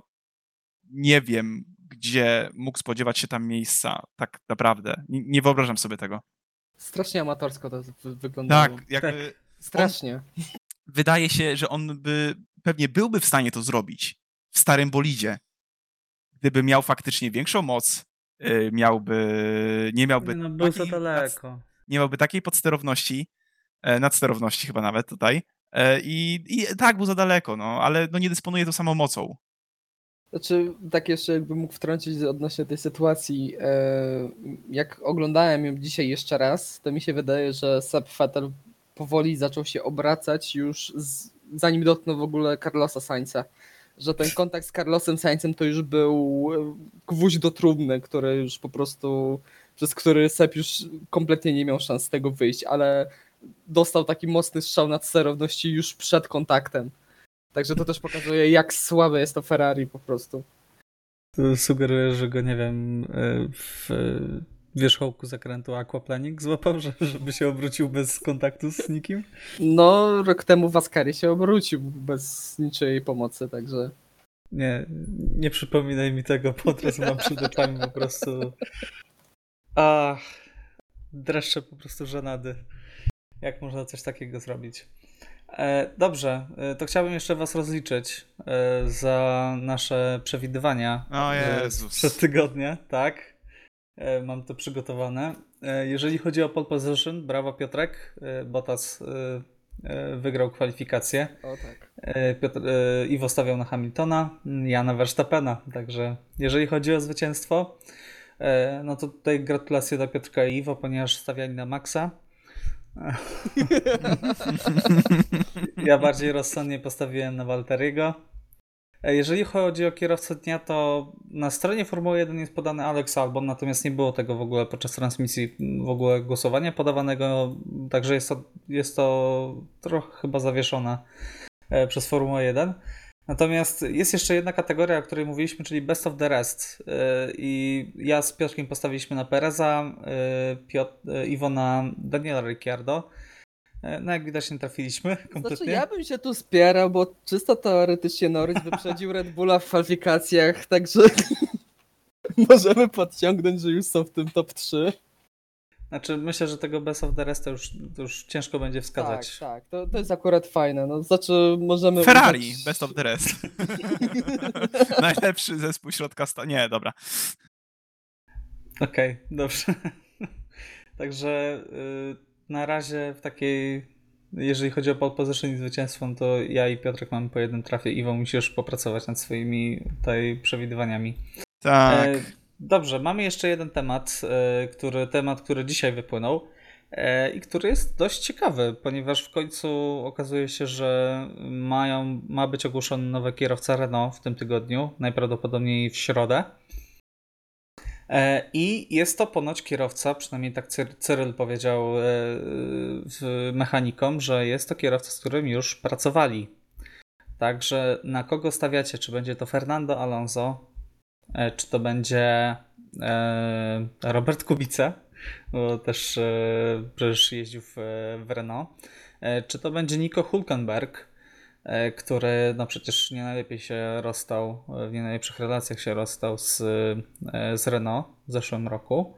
nie wiem, gdzie mógł spodziewać się tam miejsca, tak naprawdę. Nie, nie wyobrażam sobie tego. Strasznie amatorsko to wyglądało. Tak, jakby tak. Strasznie. wydaje się, że on by pewnie byłby w stanie to zrobić w starym bolidzie, gdyby miał faktycznie większą moc, Y, miałby, nie miałby... No, był takiej, daleko. Nie miałby takiej podsterowności, e, nadsterowności chyba nawet tutaj. E, I, I tak, był za daleko, no, ale no, nie dysponuje tą samą mocą. Znaczy, tak jeszcze jakbym mógł wtrącić odnośnie tej sytuacji. E, jak oglądałem ją dzisiaj jeszcze raz, to mi się wydaje, że Seb Vettel powoli zaczął się obracać już z, zanim dotknął w ogóle Carlosa Sainza że ten kontakt z Carlosem Sainzem to już był e, gwóźdź do trumny, który już po prostu, przez który Sep już kompletnie nie miał szans z tego wyjść, ale dostał taki mocny strzał nad sterowności już przed kontaktem. Także to też pokazuje, jak słabe jest to Ferrari po prostu. To sugeruje, że go, nie wiem, e, w wierzchołku zakrętu aquaplaning złapał, żeby się obrócił bez kontaktu z nikim? No, rok temu Waskari się obrócił bez niczyjej pomocy, także... Nie, nie przypominaj mi tego, bo od razu mam przed oczami po prostu. Ach, dreszcze po prostu żenady. Jak można coś takiego zrobić? E, dobrze, e, to chciałbym jeszcze Was rozliczyć e, za nasze przewidywania o Jezus. przez tygodnie, tak? Mam to przygotowane. Jeżeli chodzi o pole position, brawa Piotrek, Bottas wygrał kwalifikację. O tak. Piotr, Iwo stawiał na Hamiltona, ja na Verstappena, także jeżeli chodzi o zwycięstwo, no to tutaj gratulacje dla Piotrka i Iwo, ponieważ stawiali na Maxa. ja bardziej rozsądnie postawiłem na Walteriego. E, jeżeli chodzi o kierowcę dnia, to na stronie Formuły 1 jest podany Alex Albon, natomiast nie było tego w ogóle podczas transmisji w ogóle głosowania podawanego, także jest to, jest to trochę chyba zawieszone e, przez Formułę 1. Natomiast jest jeszcze jedna kategoria, o której mówiliśmy, czyli Best of the Rest. E, I ja z Piotrkiem postawiliśmy na Pereza, Piotr, Iwo na Daniela Ricciardo. E, no jak widać nie trafiliśmy kompletnie. Znaczy ja bym się tu spierał, bo czysto teoretycznie Norris wyprzedził Red Bulla w kwalifikacjach, także możemy podciągnąć, że już są w tym top 3. Znaczy myślę, że tego Best of the Rest to już, to już ciężko będzie wskazać. Tak, tak, to, to jest akurat fajne. No, znaczy możemy... Ferrari, uznać... Best of the Rest. Najlepszy zespół środka sta... Nie, dobra. Okej, okay, dobrze. Także... Yy na razie w takiej, jeżeli chodzi o position i zwycięstwo, no to ja i Piotrek mamy po jednym trafie. Iwo musisz popracować nad swoimi tutaj przewidywaniami. Tak. E, dobrze, mamy jeszcze jeden temat, e, który, temat, który dzisiaj wypłynął e, i który jest dość ciekawy, ponieważ w końcu okazuje się, że mają, ma być ogłoszony nowy kierowca Renault w tym tygodniu, najprawdopodobniej w środę. E, I jest to ponoć kierowca, przynajmniej tak Cyryl powiedział e, mechanikom, że jest to kierowca, z którym już pracowali. Także na kogo stawiacie? Czy będzie to Fernando Alonso? E, czy to będzie Robert Kubica? Bo też przecież jeździł w Renault. Czy to będzie Nico Hulkenberg? E, który no przecież nie najlepiej się rozstał, w nie najlepszych relacjach się rozstał z, e, z Renault w zeszłym roku.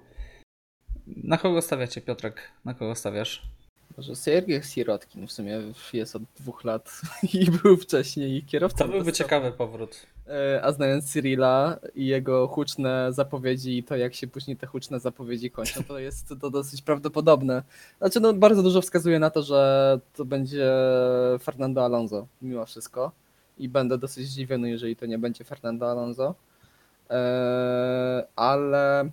Na kogo stawiacie, Piotrek? Na kogo stawiasz? Może Sergiej Sirotkin w sumie jest od dwóch lat i był wcześniej kierowcą. To byłby ciekawy powrót. E, a znając Cyrila i jego huczne zapowiedzi i to jak się później te huczne zapowiedzi kończą, to jest to dosyć prawdopodobne. Znaczy no bardzo dużo wskazuje na to, że to będzie Fernando Alonso mimo wszystko i będę dosyć zdziwiony, jeżeli to nie będzie Fernando Alonso. Eee, ale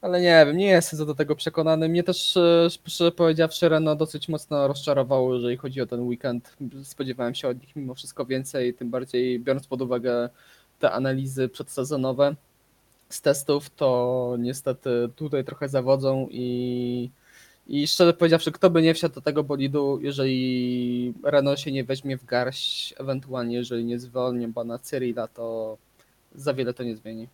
ale nie wiem, nie jestem co do tego przekonany. Mnie też, e, szczerze powiedziawszy, Renault dosyć mocno rozczarowało, jeżeli chodzi o ten weekend. Spodziewałem się od nich mimo wszystko więcej, tym bardziej biorąc pod uwagę te analizy przedsezonowe z testów, to niestety tutaj trochę zawodzą i, i szczerze powiedziawszy, kto by nie wsiadł do tego bolidu, jeżeli Renault się nie weźmie w garść, ewentualnie jeżeli nie zwolnią pana Cyrila, to za wiele to nie zmieni.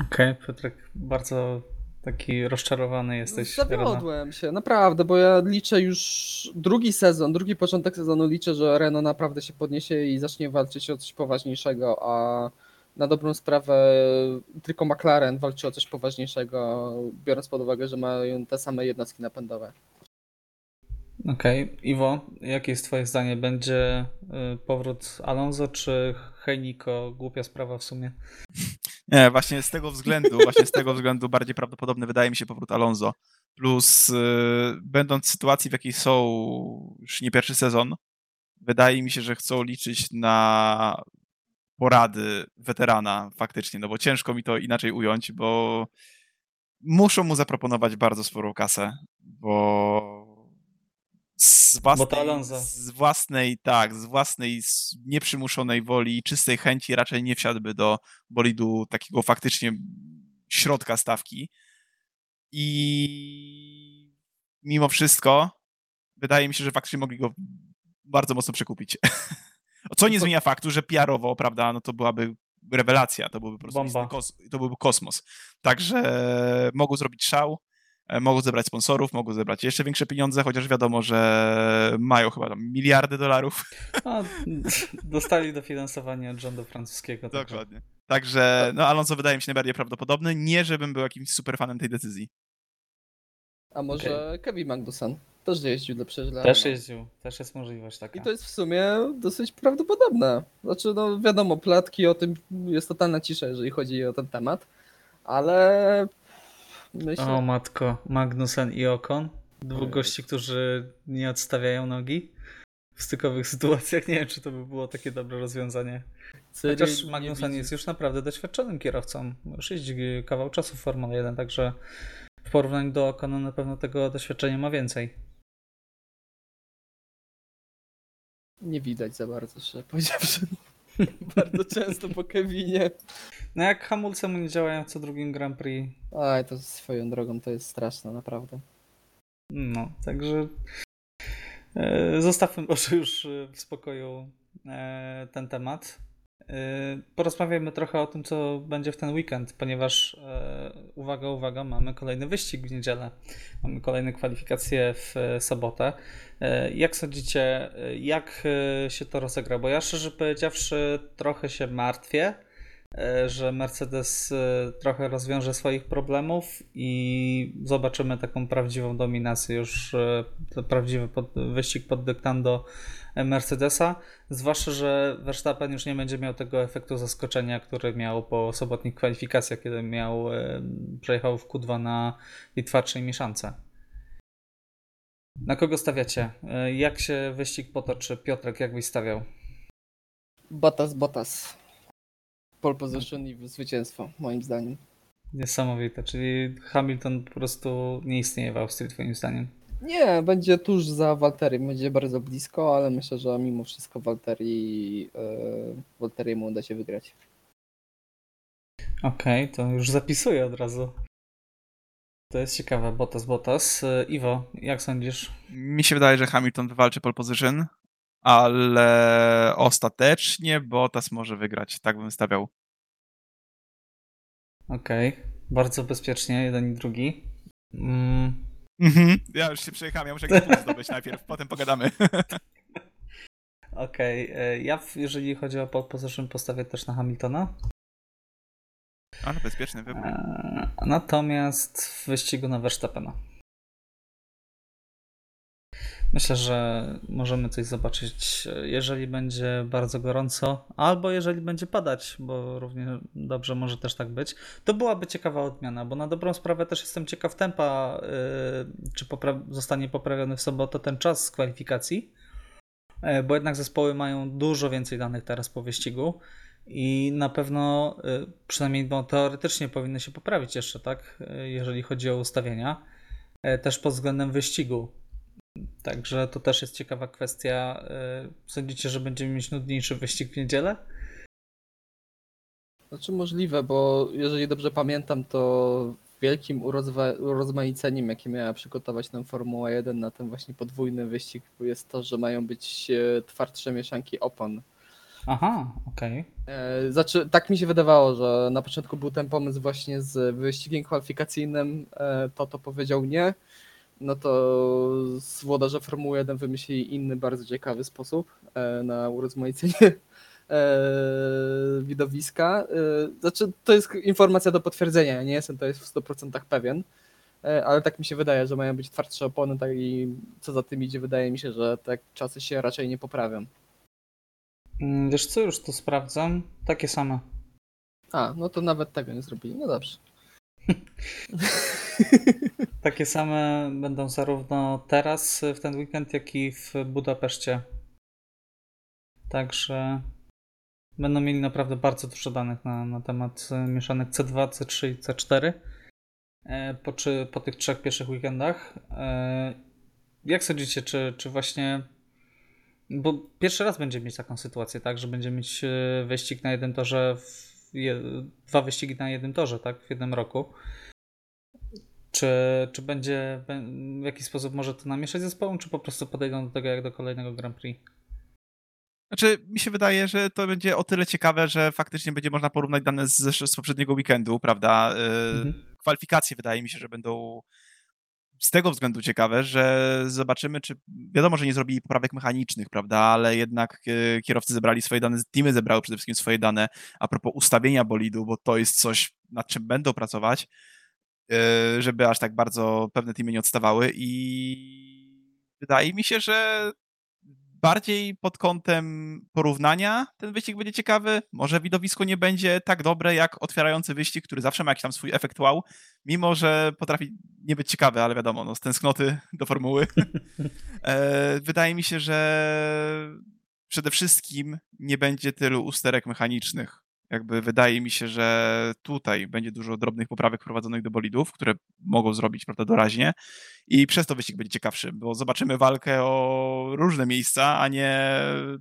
Okej, okay, Piotrek, bardzo taki rozczarowany jesteś. Zawiodłem się, naprawdę, bo ja liczę już drugi sezon, drugi początek sezonu liczę, że Renault naprawdę się podniesie i zacznie walczyć o coś poważniejszego, a na dobrą sprawę tylko McLaren walczy o coś poważniejszego, biorąc pod uwagę, że mają te same jednostki napędowe. Okej, okay. Iwo, jakie jest twoje zdanie? Będzie y, powrót Alonso czy Heiniko? Głupia sprawa w sumie. Nie, właśnie z tego względu, właśnie z tego względu bardziej prawdopodobny wydaje mi się powrót Alonso. Plus yy, będąc w sytuacji, w jakiej są już nie pierwszy sezon, wydaje mi się, że chcą liczyć na porady weterana faktycznie, no bo ciężko mi to inaczej ująć, bo muszą mu zaproponować bardzo sporą kasę, bo z własnej, z własnej, tak, z własnej nieprzymuszonej woli i czystej chęci raczej nie wsiadłby do bolidu takiego faktycznie środka stawki. I mimo wszystko wydaje mi się, że faktycznie mogli go bardzo mocno przekupić. Co nie zmienia faktu, że PR-owo, prawda, no to byłaby rewelacja, to byłby po prostu kos, to byłby kosmos. Także mogą zrobić szał. E, mogą zebrać sponsorów, mogą zebrać jeszcze większe pieniądze, chociaż wiadomo, że mają chyba tam miliardy dolarów. No, dostali dofinansowanie od rządu francuskiego. Dokładnie. Także, no Alonso wydaje mi się najbardziej prawdopodobny. Nie, żebym był jakimś superfanem tej decyzji. A może okay. Kevin Magnussen też jeździł do przeźle. Też jeździł, też jest możliwość taka. I to jest w sumie dosyć prawdopodobne. Znaczy, no wiadomo, platki o tym jest totalna cisza, jeżeli chodzi o ten temat, ale myślę... O matko, Magnussen i Okon, dwóch gości, którzy nie odstawiają nogi w stykowych sytuacjach. Nie wiem, czy to by było takie dobre rozwiązanie. Chociaż Magnussen jest już naprawdę doświadczonym kierowcą. Już jeździ kawał czasu w Formule 1, także w porównaniu do Okona na pewno tego doświadczenia ma więcej. Nie widać za bardzo, że powiedziawszy. bardzo często po Kevinie. No jak hamulce mu nie działają co drugim Grand Prix. Aj, to swoją drogą to jest straszne, naprawdę. No, także e, zostawmy może już w spokoju e, ten temat. Y, porozmawiajmy trochę o tym, co będzie w ten weekend, ponieważ e, uwaga, uwaga, mamy kolejny wyścig w niedzielę. Mamy kolejne kwalifikacje w e, sobotę. Jak sądzicie, jak się to rozegra? Bo ja szczerze powiedziawszy trochę się martwię, że Mercedes trochę rozwiąże swoich problemów i zobaczymy taką prawdziwą dominację, już prawdziwy wyścig pod dyktando Mercedesa, zwłaszcza, że Verstappen już nie będzie miał tego efektu zaskoczenia, który miał po sobotnich kwalifikacjach, kiedy miał, przejechał w Q2 na litwatszej mieszance. Na kogo stawiacie? E, jak się wyścig potoczy? Piotrek, jak byś stawiał? Bottas, Bottas. Pole position i zwycięstwo, moim zdaniem. Niesamowite, czyli Hamilton po prostu nie istnieje w Austrii, twoim zdaniem? Nie, będzie tuż za Walteriem, będzie bardzo blisko, ale myślę, że mimo wszystko Walteri, yy, mu uda się wygrać. Okej, okay, to już zapisuję od razu. To jest ciekawe, Botas, Botas. E, Iwo, jak sądzisz? Mi się wydaje, że Hamilton wywalczy pole position, ale ostatecznie Botas może wygrać, tak bym stawiał. Okej, okay. bardzo bezpiecznie, jeden i drugi. Mm. Mhm. Ja już się przejechałem, ja muszę jakiś zdobyć najpierw, potem pogadamy. Okej, okay. E, ja jeżeli chodzi o pole position postawię też na Hamiltona. Ale bezpieczny wybór. E, natomiast w wyścigu na Verstappena. Myślę, że możemy coś zobaczyć, jeżeli będzie bardzo gorąco, albo jeżeli będzie padać, bo równie dobrze może też tak być. To byłaby ciekawa odmiana, bo na dobrą sprawę też jestem ciekaw tempa, yy, czy popra- zostanie poprawiony w sobotę ten czas z kwalifikacji, yy, bo jednak zespoły mają dużo więcej danych teraz po wyścigu i na pewno, yy, przynajmniej no, teoretycznie powinny się poprawić jeszcze, tak, jeżeli chodzi o ustawienia, też pod względem wyścigu Także to też jest ciekawa kwestia. Y, sądzicie, że będziemy mieć nudniejszy wyścig w niedzielę? Znaczy możliwe, bo jeżeli dobrze pamiętam, to wielkim urozmaiceniem, jakie miała przygotować nam Formuła 1 na ten właśnie podwójny wyścig, jest to, że mają być e, twardsze mieszanki opon. Aha, okej. Okay. E, znaczy, tak mi się wydawało, że na początku był ten pomysł właśnie z wyścigiem kwalifikacyjnym, e, to to powiedział nie no to włodarze Formuły 1 wymyślili inny, bardzo ciekawy sposób e, na urozmaicenie e, widowiska. E, znaczy, to jest informacja do potwierdzenia, ja nie jestem to jest w 100% pewien, ale tak mi się wydaje, że mają być twardsze opony, tak i co za tym idzie, wydaje mi się, że te czasy się raczej nie poprawią. Mm, wiesz co, już to sprawdzam. Takie same. A, no to nawet tego nie zrobili. No dobrze. Takie same będą zarówno teraz w ten weekend, jak i w Budapeszcie. Także będą mieli naprawdę bardzo dużo danych na, na temat mieszanek C2, C3 i C4 e, po, czy, po tych trzech pierwszych weekendach. E, jak sądzicie, czy, czy właśnie. Bo pierwszy raz będziemy mieć taką sytuację, tak, że będziemy mieć e, wyścig na jednym torze, w, dwa wyścigi na jednym torze, tak, w jednym roku. Czy, czy będzie w jakiś sposób może to namieszać zespołom, czy po prostu podejdą do tego jak do kolejnego Grand Prix? Znaczy, mi się wydaje, że to będzie o tyle ciekawe, że faktycznie będzie można porównać dane z, z poprzedniego weekendu, prawda? Y, mhm. Kwalifikacje wydaje mi się, że będą z tego względu ciekawe, że zobaczymy, czy wiadomo, że nie zrobili poprawek mechanicznych, prawda, ale jednak e, kierowcy zebrali swoje dane, teamy zebrały przede wszystkim swoje dane a propos ustawienia bolidu, bo to jest coś, nad czym będą pracować, e, żeby aż tak bardzo pewne teamy nie odstawały i wydaje mi się, że bardziej pod kątem porównania ten wyścig będzie ciekawy. Może widowisko nie będzie tak dobre jak otwierający wyścig, który zawsze ma jakiś tam swój efekt wow, mimo że potrafi nie być ciekawy, ale wiadomo, no, z tęsknoty do formuły. E, wydaje mi się, że przede wszystkim nie będzie tylu usterek mechanicznych. Jakby wydaje mi się, że tutaj będzie dużo drobnych poprawek wprowadzonych do bolidów, które mogą zrobić prawda, doraźnie i przez to wyścig będzie ciekawszy, bo zobaczymy walkę o różne miejsca, a nie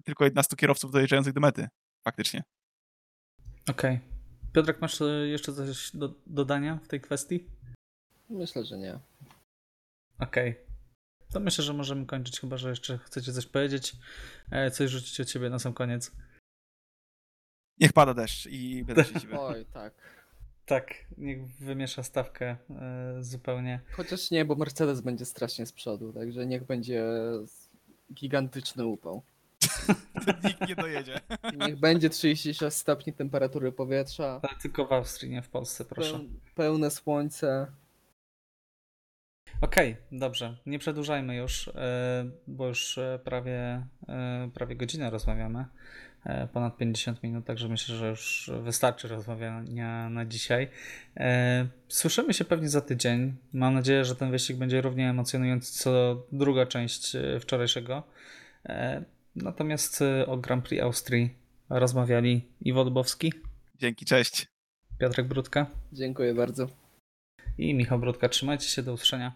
tylko 11 kierowców dojeżdżających do mety. Faktycznie. Okej. Okay. Piotrek, masz e, jeszcze coś do dodania w tej kwestii? Myślę, że nie. Okej. Okay. To myślę, że możemy kończyć, chyba że jeszcze chcecie coś powiedzieć, e, coś rzucić od ciebie na sam koniec. Niech pada deszcz i będę się Oj, tak. Tak, niech wymiesza stawkę y, zupełnie. Chociaż nie, bo Mercedes będzie strasznie z przodu, także niech będzie gigantyczny upał. Nikt nie dojedzie. Niech będzie 36 stopni temperatury powietrza. Ale tylko w Austrii, nie w Polsce, proszę. Pełne słońce. Okej, okay, dobrze. Nie przedłużajmy już, y, bo już y, prawie, prawie godzinę rozmawiamy. E, ponad 50 minut, także myślę, że już wystarczy rozmawiania na dzisiaj. E, słyszymy się pewnie za tydzień. Mam nadzieję, że ten wyścig będzie równie emocjonujący co druga część e, wczorajszego. Natomiast o Grand Prix Austrii rozmawiali Iwo Dubowski. Dzięki, cześć. Piotrek Brudka. Dziękuję bardzo. I Michał Brudka. Trzymajcie się, do usłyszenia.